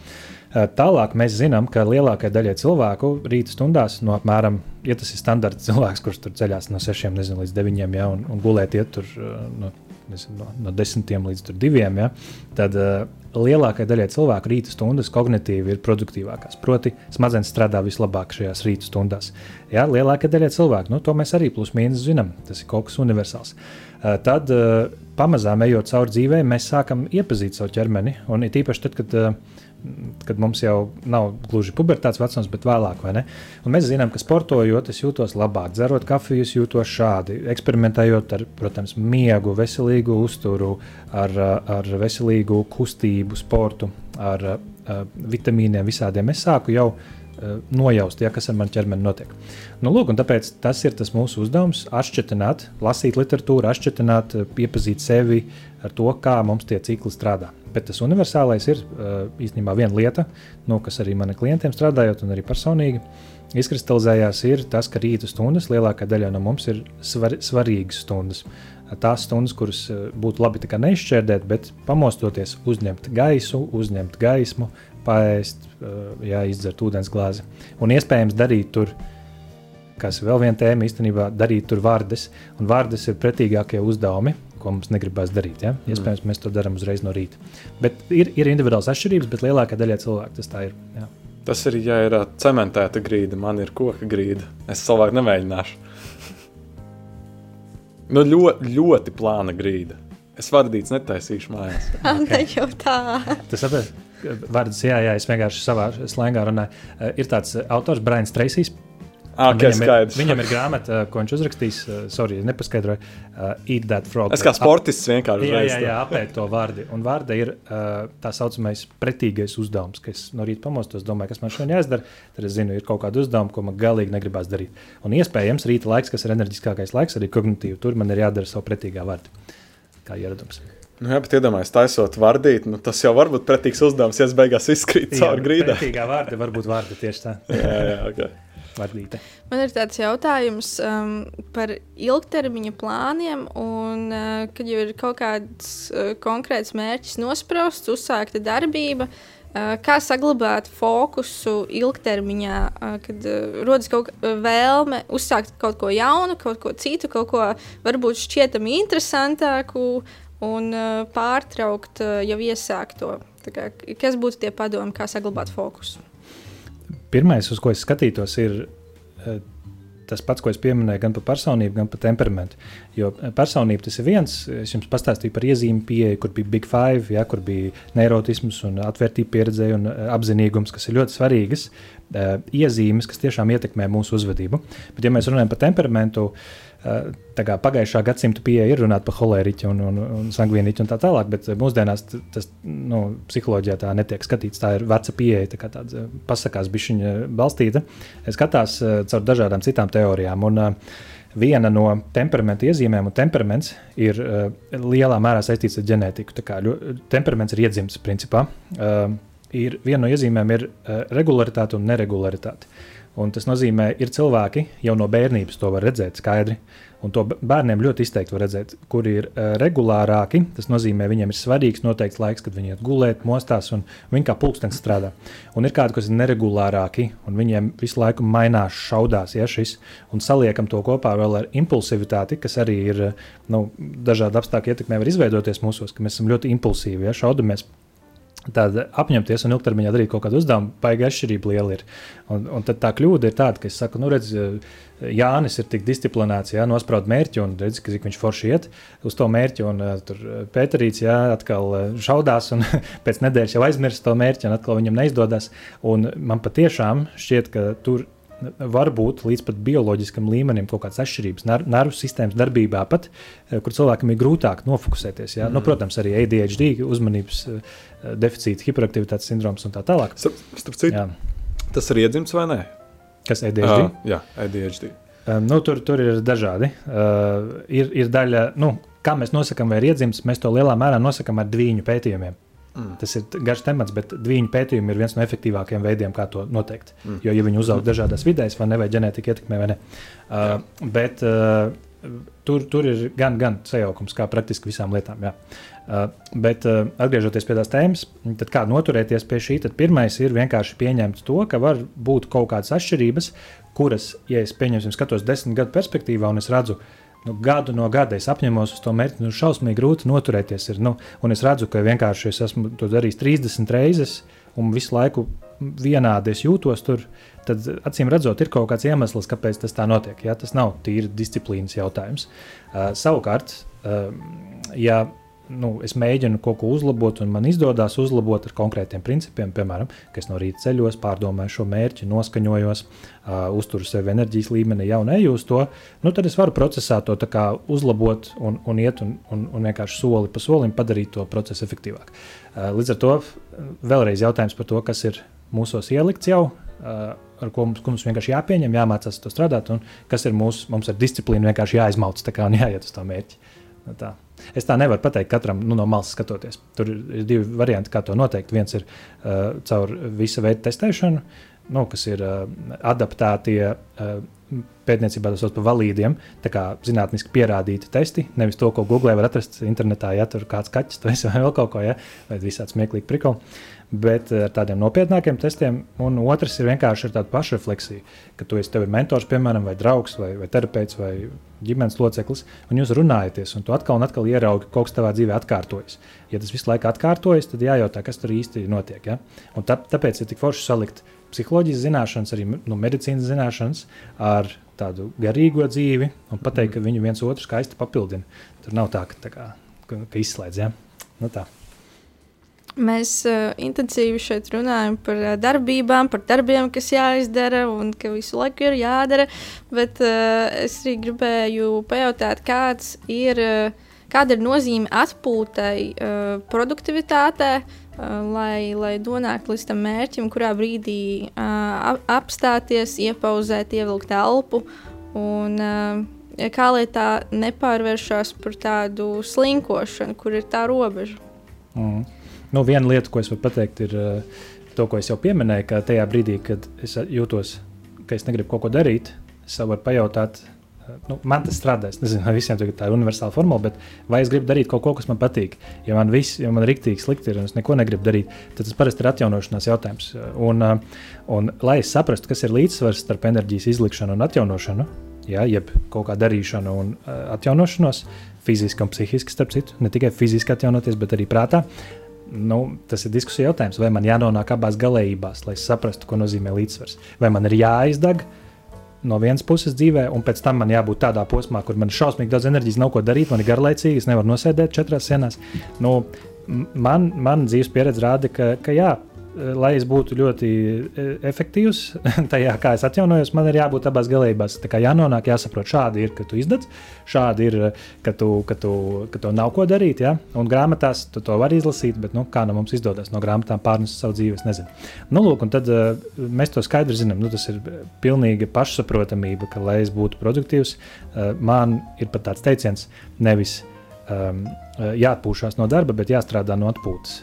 Eh, tālāk mēs zinām, ka lielākajai daļai cilvēku rīta stundās, no apmēram, ja tas ir standarts cilvēks, kurš tur ceļās no 6 nezinu, līdz 9, ja, un, un gulēt iet tur eh, no, nezinu, no, no 10 līdz 2, ja, tad uh, lielākajai daļai cilvēku rīta stundas kognitīvi ir produktīvākās. Proti, smadzenes strādā vislabāk šajās rīta stundās. Ja, lielākajai daļai cilvēku, nu, to mēs arī plus mīnus zinām, tas ir kaut kas universāls. Uh, tad, uh, pamazām ejot cauri dzīvē, mēs sākam iepazīt savu ķermeni, un it īpaši tad, kad uh, kad mums jau nav gluži pubertātes vecums, bet vēlāk. Mēs zinām, ka sportojot, es jūtos labāk, dzerot kafiju, es jūtos šādi, eksperimentējot ar, protams, miegu, veselīgu uzturu, ar, ar veselīgu kustību, sportu, ar, ar vitamīniem, visādiem. Es sāku jau nojaust, ja, kas ar mani ķermeni notiek. Nu, lūk, tāpēc tas ir tas mūsu uzdevums - atšķirt, lasīt literatūru, atšķirt, iepazīt sevi ar to, kā mums tie cikli strādā. Bet tas universālais ir īstenībā viena lieta, nu, kas arī maniem klientiem strādājot, un arī personīgi izkristalizējās, ir tas, ka rīta stundas lielākā daļa no mums ir svar, svarīgas stundas. tās stundas, kuras būtu labi neizšķērdēt, bet pamostoties, uzņemt gaisu, uzņemt gaismu, paēst, jā, izdzert ūdens glāzi. Un iespējams darīt tur, kas vēl viena tēma īstenībā, darīt tur vārdes. Un vārdes ir pretīgākie uzdevumi, ko mums negribas darīt. Ja? Mm. Iespējams, mēs to darām uzreiz no rīta. Bet ir, ir individuāls atšķirības, bet lielākā daļa cilvēku tas tā ir. Jā. Tas ir, ja ir cementēta grīda, man ir koka grīda. Es savādāk nemēģināšu. nu, ļoti, ļoti plāna grīda. Es vardīts netaisīšu mājās. okay. Ne jau tā. Tas saprot, vārds, jā, jā, es vienkārši savā slēgā runāju. Ir tāds autors Brains Treisijs Ah, okay, viņam, ir, viņam ir grāmata, ko viņš uzrakstījis. Uh, sorry, nepaskaidroju. Uh, Eat that frog. Es kā sportists vienkārši jā, jā, jā, apēdu to vārdu. Un vārda ir uh, tā saucamais pretīgais uzdevums, kas no rīta pamostos, domāju, kas man šodien jāizdara. Tad es zinu, ir kaut kāda uzdevuma, ko man galīgi negribās darīt. Un iespējams, rīta laiks, kas ir enerģiskākais laiks, arī kognitīvi, tur man ir jādara savu pretīgā vārdu. Kā ieradums. Nu, jā, bet iedomājieties, taisot vārdīt, nu, tas jau var būt pretīgs uzdevums, ja es beigās izkrītu cauri grīdai. Pretīgā vārda var būt vārda tieši tā. jā, jā, okay. Vardīte. Man ir tāds jautājums um, par ilgtermiņa plāniem, un uh, kad jau ir kaut kāds uh, konkrēts mērķis nosprausts, uzsākta darbība. Uh, kā saglabāt fokusu ilgtermiņā, uh, kad uh, rodas kaut kāda vēlme uzsākt kaut ko jaunu, kaut ko citu, kaut ko varbūt šķietami interesantāku un uh, pārtraukt uh, jau iesākto. Kā, kas būtu tie padomi, kā saglabāt fokusu? Pirmais, uz ko es skatītos, ir uh, tas pats, ko es pieminēju, gan par personību, gan par temperamentu. Jo eh, personība tas ir viens, es jums pastāstīju par iezīmi pieeju, kur bija Big Five, ja, kur bija neirotisms un atvērtība pieredze un eh, apzinīgums, kas ir ļoti svarīgas iezīmes, kas tiešām ietekmē mūsu uzvedību. Bet, ja mēs runājam par temperamentu, uh, pagājušā gadsimta pieeja ir runāt par holēriķu un, un, un sangvīniķu un tā tālāk, bet mūsdienās tas nu, psiholoģijā tā netiek skatīts. Tā ir veca pieeja, tā kā tāda pasakās bišķiņa balstīta. Skatās caur dažādām citām teorijām. Un, Viena no temperamenta iezīmēm, un temperaments ir uh, lielā mērā saistīts ar ģenētiku. Tā kā ļo, temperaments ir iedzimts principā. Uh, ir, viena no iezīmēm ir uh, regularitāte un neregularitāte. Uh, Un tas nozīmē, ir cilvēki jau no bērnības to var redzēt skaidri. Un to bērniem ļoti izteikti var redzēt, kuri ir uh, regulārāki. Tas nozīmē, viņiem ir svarīgs noteikts laiks, kad viņi iet gulēt, mostās un viņi kā pulkstenis strādā. Un ir kādi, kas ir neregulārāki, un viņiem visu laiku mainās, šaudās, ja šis, un saliekam to kopā vēl ar impulsivitāti, kas arī ir nu, dažādi apstākļi ietekmē, var izveidoties mūsos, ka mēs esam ļoti impulsīvi, ja šaudamies Tad apņemties un ilgtermiņā darīt kaut kādu uzdevumu, baigi atšķirība liela ir. Un, un tad tā kļūda ir tāda, ka es saku, nu, redz, Jānis ir tik disciplinēts, jā, nospraud mērķi un redz, ka viņš forši iet uz to mērķi. Un uh, tur Pēterīts, jā, atkal šaudās un pēc nedēļas jau aizmirst to mērķi un atkal viņam neizdodas. Un man patiešām šķiet, ka tur var būt līdz pat bioloģiskam līmenim kaut kādas atšķirības ner nervu sistēmas darbībā, pat, eh, kur cilvēkam ir grūtāk nofokusēties. Ja? Mm. Nu, protams, arī ADHD, uzmanības eh, deficīta, hiperaktivitātes sindroms un tā tālāk. Starp citu, tas ir iedzimts vai nē? Kas ir ADHD? Uh, jā, ADHD. Um, nu, tur, tur ir dažādi. Uh, ir, ir daļa, nu, kā mēs nosakām, vai ir iedzimts, mēs to lielā mērā nosakām ar dviņu pētījumiem. Mm. Tas ir garš temats, bet viņa pētījumi ir viens no efektīvākajiem veidiem, kā to noteikt. Mm. Jo, ja viņi uzaug dažādās vidēs, vai ne, vai ģenētika ietekmē, vai ne. Uh, bet uh, tur, tur ir gan, gan sajaukums, kā praktiski visām lietām. Jā. Uh, bet, uh, atgriežoties pie tās tēmas, tad kā noturēties pie šī, tad pirmais ir vienkārši pieņemt to, ka var būt kaut kādas atšķirības, kuras, ja es pieņemsim, skatos desmit gadu perspektīvā un es redzu, uh, nu, gadu no gada es apņemos uz to mērķi. Nu, šausmīgi grūti noturēties. Ir, nu, un es redzu, ka vienkārši es esmu to darījis 30 reizes, un visu laiku vienādi es jūtos tur. Tad, acīm redzot, ir kaut kāds iemesls, kāpēc tas tā notiek. Ja? Tas nav tīri disciplīnas jautājums. Uh, savukārt, uh, ja nu, es mēģinu kaut ko uzlabot, un man izdodas uzlabot ar konkrētiem principiem, piemēram, ka es no rīta ceļos, pārdomāju šo mērķi, noskaņojos, uh, uzturu sevi enerģijas līmenī, jau neju uz to, nu, tad es varu procesā to uzlabot un, un iet un, un, un vienkārši soli pa solim padarīt to procesu efektīvāku. Uh, līdz ar to vēlreiz jautājums par to, kas ir mūsos ielikts jau. Uh, ar ko mums, ko mums vienkārši jāpieņem, jāmācās to strādāt, un kas ir mūsu, mums ar disciplīnu vienkārši jāizmauc un jāiet uz to mērķi. Nu, tā. Es tā nevaru pateikt katram nu, no malas skatoties. Tur ir divi varianti, kā to noteikt. Viens ir uh, caur visu veidu testēšanu, nu, kas ir uh, adaptētie uh, pētniecībā tas sauc par valīdiem, tā kā zinātniski pierādīti testi, nevis to, ko Google var atrast internetā, ja tur kāds kaķis vai vēl kaut ko, ja, vai visādi smieklīgi prikoli bet eh, ar tādiem nopietnākiem testiem. Un otrs ir vienkārši ar tādu pašrefleksiju, ka tu esi ir mentors, piemēram, vai draugs, vai, vai terapeits, vai ģimenes loceklis, un jūs runājaties, un tu atkal un atkal ieraugi, ka kaut kas tavā dzīvē atkārtojas. Ja tas visu laiku atkārtojas, tad jājautā, kas tur īsti notiek. Ja? Un tā, tāpēc ir tik forši salikt psiholoģijas zināšanas, arī nu, medicīnas zināšanas ar tādu garīgo dzīvi un pateikt, ka viņu viens otru skaisti papildina. Tur nav tā, ka, tā kā, ka, ka izslēdz. Ja? Nu, tā. Mēs uh, intensīvi šeit runājam par uh, darbībām, par darbiem, kas jāizdara un ka visu laiku ir jādara. Bet uh, es arī gribēju pajautāt, kāds ir, uh, kāda ir nozīme atpūtai, uh, produktivitātei, uh, lai, lai nonāktu līdz tam mērķim, kurā brīdī uh, apstāties, iepauzēt, ievilkt elpu. Un, uh, kā lai tā nepārvēršas par tādu slinkošanu, kur ir tā robeža. Mm. Nu, viena lieta, ko es varu pateikt, ir uh, to, ko es jau pieminēju, ka tajā brīdī, kad es jūtos, ka es negribu kaut ko darīt, es varu pajautāt, uh, nu, man tas strādā. Es nezinu, vai visiem tā ir universāla formula, bet vai es gribu darīt kaut ko, kas man patīk. Ja man viss, ja man rīktīgi slikti ir un es neko negribu darīt, tad tas parasti ir atjaunošanās jautājums. Un, uh, un lai es saprastu, kas ir līdzsvars starp enerģijas izlikšanu un atjaunošanu, ja, jeb kaut kā darīšanu un atjaunošanos, fiziski un psihiski, starp citu, ne tikai fiziski atjaunoties, bet arī prātā nu, tas ir diskusija jautājums, vai man jānonāk abās galējībās, lai saprastu, ko nozīmē līdzsvars. Vai man ir jāizdeg no vienas puses dzīvē, un pēc tam man jābūt tādā posmā, kur man ir šausmīgi daudz enerģijas, nav ko darīt, man ir garlaicīgi, es nevaru nosēdēt četrās sienās. Nu, man, man dzīves pieredze rāda, ka, ka jā, lai es būtu ļoti e, efektīvs tajā, kā es atjaunojos, man ir jābūt abās galībās. Tā kā jānonāk, jāsaprot, šādi ir, ka tu izdedz, šādi ir, ka tu, ka tu, ka tu nav ko darīt. Ja? Un grāmatās tu to vari izlasīt, bet nu, kā no mums izdodas no grāmatām pārnest savu dzīvi, es nezinu. Nu, lūk, un tad mēs to skaidri zinām. Nu, tas ir pilnīga pašsaprotamība, ka, lai es būtu produktīvs, man ir pat tāds teiciens, nevis um, jāatpūšas no darba, bet jāstrādā no atpūtas.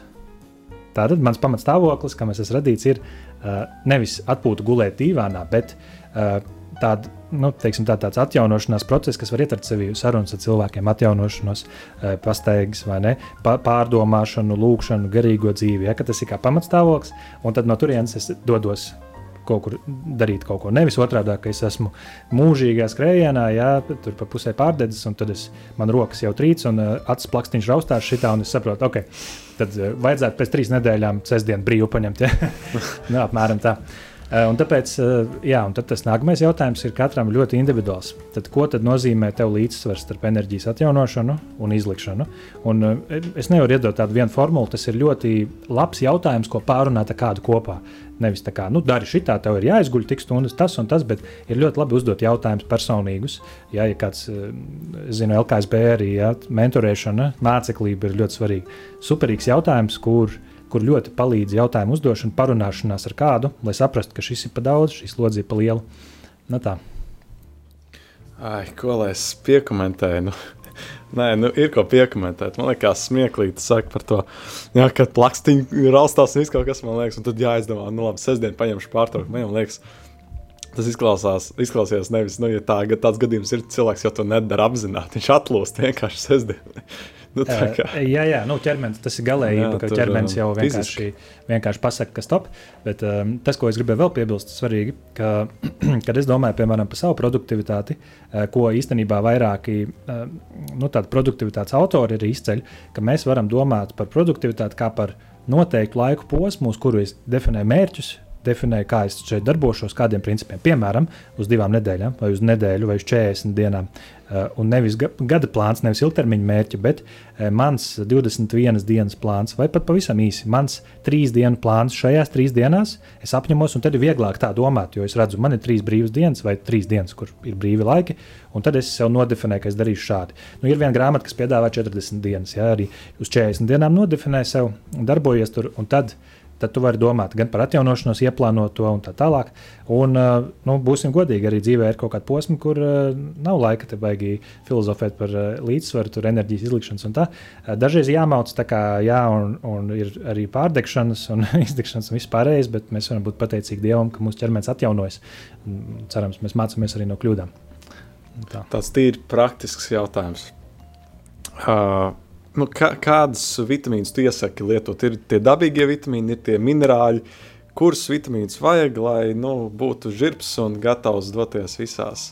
Tātad mans pamatstāvoklis, kā mēs esam radīts, ir uh, nevis atpūta gulēt dīvānā, bet uh, tāda, nu, teiksim, tā, tāds atjaunošanās process, kas var ietvert sevi sarunas ar cilvēkiem, atjaunošanos, uh, pastaigas vai ne, pārdomāšanu, lūgšanu, garīgo dzīvi. Ja, tas ir kā pamatstāvoklis, un tad no turienes es dodos kaut kur darīt kaut ko. Nevis otrādi, ka es esmu mūžīgā skrējienā, jā, tur pa pusē pārdedzis, un tad es, man rokas jau trīc, un uh, acis plakstiņš raustās šitā, un es saprotu, ok, tad uh, vajadzētu pēc trīs nedēļām sestdienu brīvu paņemt. Ja? nu, apmēram tā. Uh, un tāpēc, uh, jā, un tas nākamais jautājums ir katram ļoti individuāls. Tad, ko tad nozīmē tev līdzsvars starp enerģijas atjaunošanu un izlikšanu? Un, uh, es nevaru iedot tādu vienu formulu, tas ir ļoti labs jautājums, ko pārunāt ar kādu kopā. Nevis tā kā, nu, dari šitā, tev ir jāizguļ tik stundas, tas un tas, bet ir ļoti labi uzdot jautājumus personīgus. Jā, ja kāds, eh, zinu, LKSB arī, jā, mentorēšana, māceklība ir ļoti svarīga. Superīgs jautājums, kur, kur ļoti palīdz jautājumu uzdošana, parunāšanās ar kādu, lai saprastu, ka šis ir pa daudz, šis lodzi ir pa lielu. Nu, tā. Ai, ko lai es piekomentēju? Nu, Nē, nu, ir ko piekomentēt. Man liekas, smieklīgi saka par to, jā, ka plakstiņi raustās un viss kaut kas man liekas, un tad jāizdomā, nu labi, sestdien paņemšu pārtraukumu. Man liekas, tas izklausās, izklausās nevis, nu, ja tā, tāds gadījums ir, cilvēks jau to nedara apzināti, viņš atlūst vienkārši sestdien. Nu, uh, jā, jā, nu, ķermenis tas ir galējība, jā, ka tur, ķermenis jau vienkārši, vienkārši pasaka, ka stop. Bet um, tas, ko es gribēju vēl piebilst, ir svarīgi, ka, kad es domāju piemēram par savu produktivitāti, uh, ko īstenībā vairāki uh, nu, produktivitātes autori ir izceļ, ka mēs varam domāt par produktivitāti kā par noteiktu laiku posmu, uz kuru es definēju mērķus, definēju, kā es šeit darbošos, kādiem principiem. Piemēram, uz divām nedēļām, vai uz nedēļu, vai uz 40 dienām. Uh, un nevis gada plāns, nevis ilgtermiņa mērķi, bet uh, mans 21 dienas plāns, vai pat pavisam īsi, mans trīs dienu plāns šajās trīs dienās. Es apņemos, un tad ir vieglāk tā domāt, jo es redzu, man ir trīs brīvas dienas, vai trīs dienas, kur ir brīvi laiki, un tad es sev nodefinēju, ka es darīšu šādi. Nu, ir viena grāmata, kas piedāvā 40 dienas, ja arī uz 40 dienām nodefinē sev, darbojies tur, un tad tad tu vari domāt gan par atjaunošanos, ieplānot to un tā tālāk. Un, nu, būsim godīgi, arī dzīvē ir kaut kāda posma, kur nav laika te baigi filozofēt par līdzsvaru, tur enerģijas izlikšanas un tā. Dažreiz jāmauc, tā kā jā, un, un ir arī pārdegšanas un izdegšanas un viss pārējais, bet mēs varam būt pateicīgi Dievam, ka mūsu ķermenis atjaunojas. Cerams, mēs mācāmies arī no kļūdām. Tā. Tāds tīri praktisks jautājums. Uh, nu, kā, kādas vitamīnas tu iesaki lietot? Ir tie dabīgie vitamīni, ir tie minerāļi, kurus vitamīnus vajag, lai nu, būtu žirps un gatavs doties visās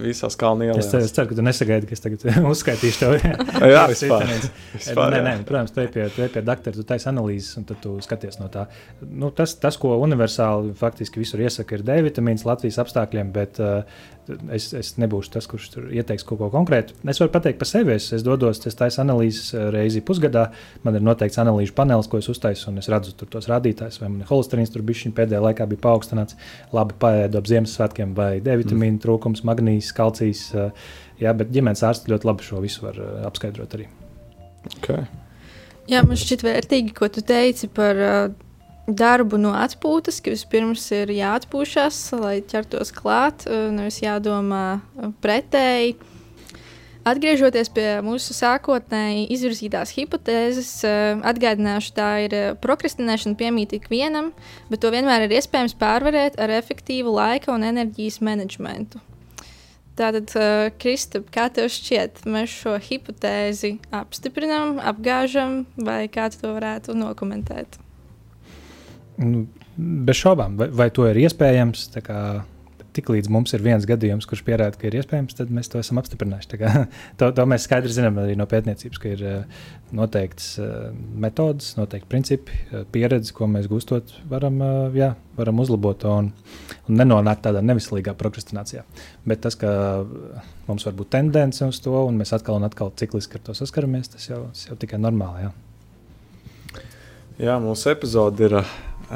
visās kalnielās. Es, es ceru, ka tu nesagaidi, ka es tagad uzskaitīšu tev. jā, vispār. vispār nē, nē, protams, tu ej pie, tu ej pie doktora, tu taisi analīzes, un tad tu skaties no tā. Nu, tas, tas, ko universāli faktiski visur iesaka, ir D vitamīns Latvijas apstākļiem, bet uh, es, es nebūšu tas, kurš tur ieteiks kaut ko konkrētu. Es varu pateikt par sevi, es, es dodos, es taisu analīzes uh, reizi pusgadā, man ir noteikts analīžu panelis, ko es uztaisu, un es redzu tur tos rādītājus, vai man ir holesterīns tur bišķiņ pēdējā laikā bija paaugstināts, labi paēdu ap Ziemassvētkiem, vai D vitamīnu mm. trūkums, magnīs, kalcijs. Eh, jā, bet ģimenes ārsts ļoti labi šo visu var eh, apskaidrot arī. Okay. Jā, man šķiet vērtīgi, ko tu teici par uh, darbu no atpūtas, ka vispirms ir jāatpūšas, lai ķertos klāt, uh, nevis jādomā pretēji. Atgriežoties pie mūsu sākotnēji izvirzītās hipotēzes, atgādināšu, tā ir prokrastinēšana piemīt ikvienam, bet to vienmēr ir iespējams pārvarēt ar efektīvu laika un enerģijas menedžmentu. Tātad, Kristap, kā tev šķiet, mēs šo hipotēzi apstiprinām, apgāžam, vai kā tu to varētu nokomentēt? Nu, bez šaubām, vai, vai to ir iespējams? Tiklīdz mums ir viens gadījums, kurš pierāda, ka ir iespējams, tad mēs to esam apstiprinājuši. Kā, to, to mēs skaidri zinām arī no pētniecības, ka ir uh, noteikts uh, metodes, noteikti principi, uh, pieredze, ko mēs gūstot, varam, jā, varam uzlabot un, un nenonākt tādā nevislīgā prokrastinācijā. Bet tas, ka mums var būt tendence uz to, un mēs atkal un atkal cikliski ar to saskaramies, tas jau, tas jau tikai normāli. Jā. Jā, mūsu epizode ir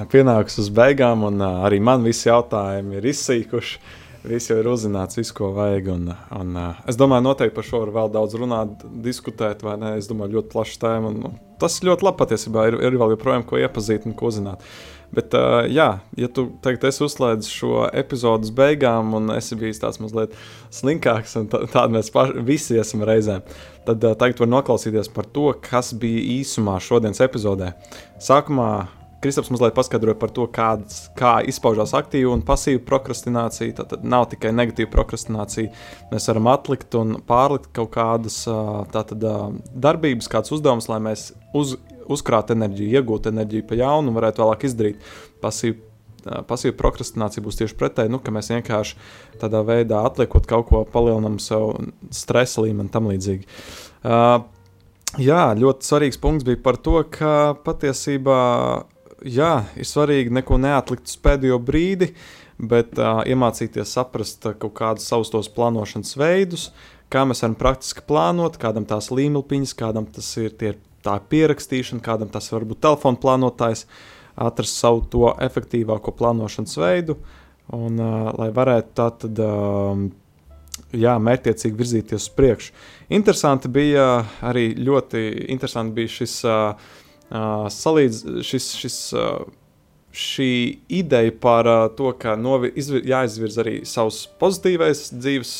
pienākusi uz beigām, un uh, arī man visi jautājumi ir izsīkuši. Viss jau ir uzzināts, viss, ko vajag. Un, un, uh, es domāju, noteikti par šo var vēl daudz runāt, diskutēt, vai ne? Es domāju, ļoti plaša tēma. Un, un tas ļoti labi patiesībā ir, ir vēl joprojām ko iepazīt un ko zināt. Bet, uh, jā, ja tu tagad esi uzslēdzis šo epizodes beigām, un esi bijis tāds mazliet slinkāks, un tādi mēs paši, visi esam reizēm, tad uh, tagad var noklausīties par to, kas bija īsumā šodienas epizodē. Sākumā Kristaps mazliet paskaidroja par to, kāds, kā izpaužās aktīva un pasīva prokrastinācija. Tad nav tikai negatīva prokrastinācija. Mēs varam atlikt un pārlikt kaut kādas tātad, darbības, kādas uzdevumus, lai mēs uz, uzkrātu enerģiju, iegūtu enerģiju pa jaunu un varētu vēlāk izdarīt. Pasīva, pasīva prokrastinācija būs tieši pretēji, nu, ka mēs vienkārši tādā veidā atliekot kaut ko, palielinām sev stresa līmeni tam līdzīgi. Uh, jā, ļoti svarīgs punkts bija par to, ka patiesībā jā, ir svarīgi neko neatlikt uz pēdējo brīdi, bet uh, iemācīties saprast uh, kaut kādus savus tos plānošanas veidus, kā mēs varam praktiski plānot, kādam tās līmeliņas, kādam tas ir tie, tā pierakstīšana, kādam tas var būt telefona plānotājs, atrast savu to efektīvāko plānošanas veidu, un uh, lai varētu tā tad. Uh, jā, mērķiecīgi virzīties uz priekšu. Interesanti bija arī ļoti interesanti bija šis uh, Uh, salīdz šis, šis, uh, šī ideja par uh, to, ka jāizvirz arī savs pozitīvais dzīves,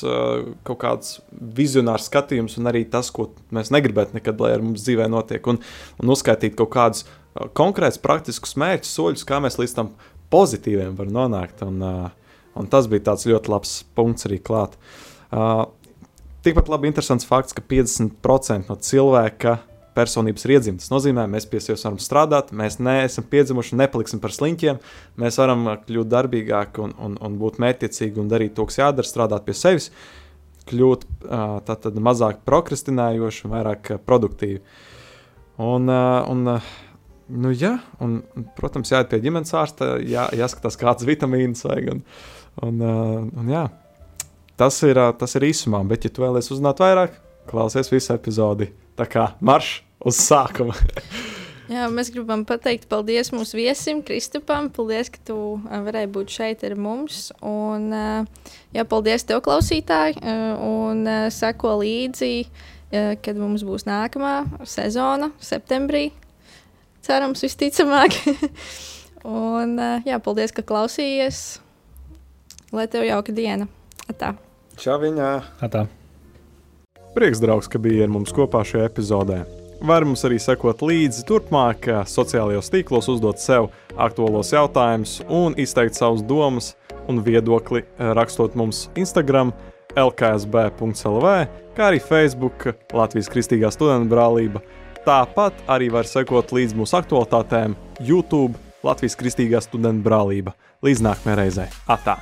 kaut kāds vizionārs skatījums, un arī tas, ko mēs negribētu nekad, lai ar mums dzīvē notiek, un, un uzskaitīt kaut kādus konkrētus, praktiskus mērķus, soļus, kā mēs līdz tam pozitīviem varam nonākt. Un, un tas bija tāds ļoti labs punkts arī klāt. Tikpat labi interesants fakts, ka 50% no cilvēka personības ir iedzimta. Tas nozīmē, mēs pie sevis varam strādāt, mēs neesam piedzimuši un nepaliksim par sliņķiem. Mēs varam kļūt darbīgāki un, un, un būt mērķiecīgi un darīt to, kas jādara, strādāt pie sevis, kļūt tātad mazāk prokrastinējoši un vairāk produktīvi. Un, un, nu, jā, un, protams, jāiet pie ģimenes ārsta, jā, jāskatās, kādas vitamīnas vajag. Un, un, un, jā, tas, ir, tas ir īsumā, bet, ja tu vēlies uzzināt vairāk, klausies visu epizodi. Tā kā maršs! Uz sākuma. Jā, mēs gribam pateikt paldies mūsu viesim, Kristupam. Paldies, ka tu varēji būt šeit ar mums. Un, jā, paldies tev, klausītāji. Un seko līdzi, kad mums būs nākamā sezona, septembrī. cerams, visticamāk. un, jā, paldies, ka klausījies. Lai tev jauka diena. Atā. Čau viņā! Atā. Prieks, draugs, ka biji ar mums kopā šajā epizodē. Var mums arī sekot līdzi turpmāk, sociālajos tīklos, uzdot sev aktuālos jautājumus un izteikt savus domas un viedokli, rakstot mums Instagram, lksb.lv, kā arī Facebook, Latvijas Kristīgā studentu brālība. Tāpat arī var sekot līdzi mūsu aktualitātēm YouTube, Latvijas Kristīgā studentu brālība. Līdz nākamajai reizei! Atā!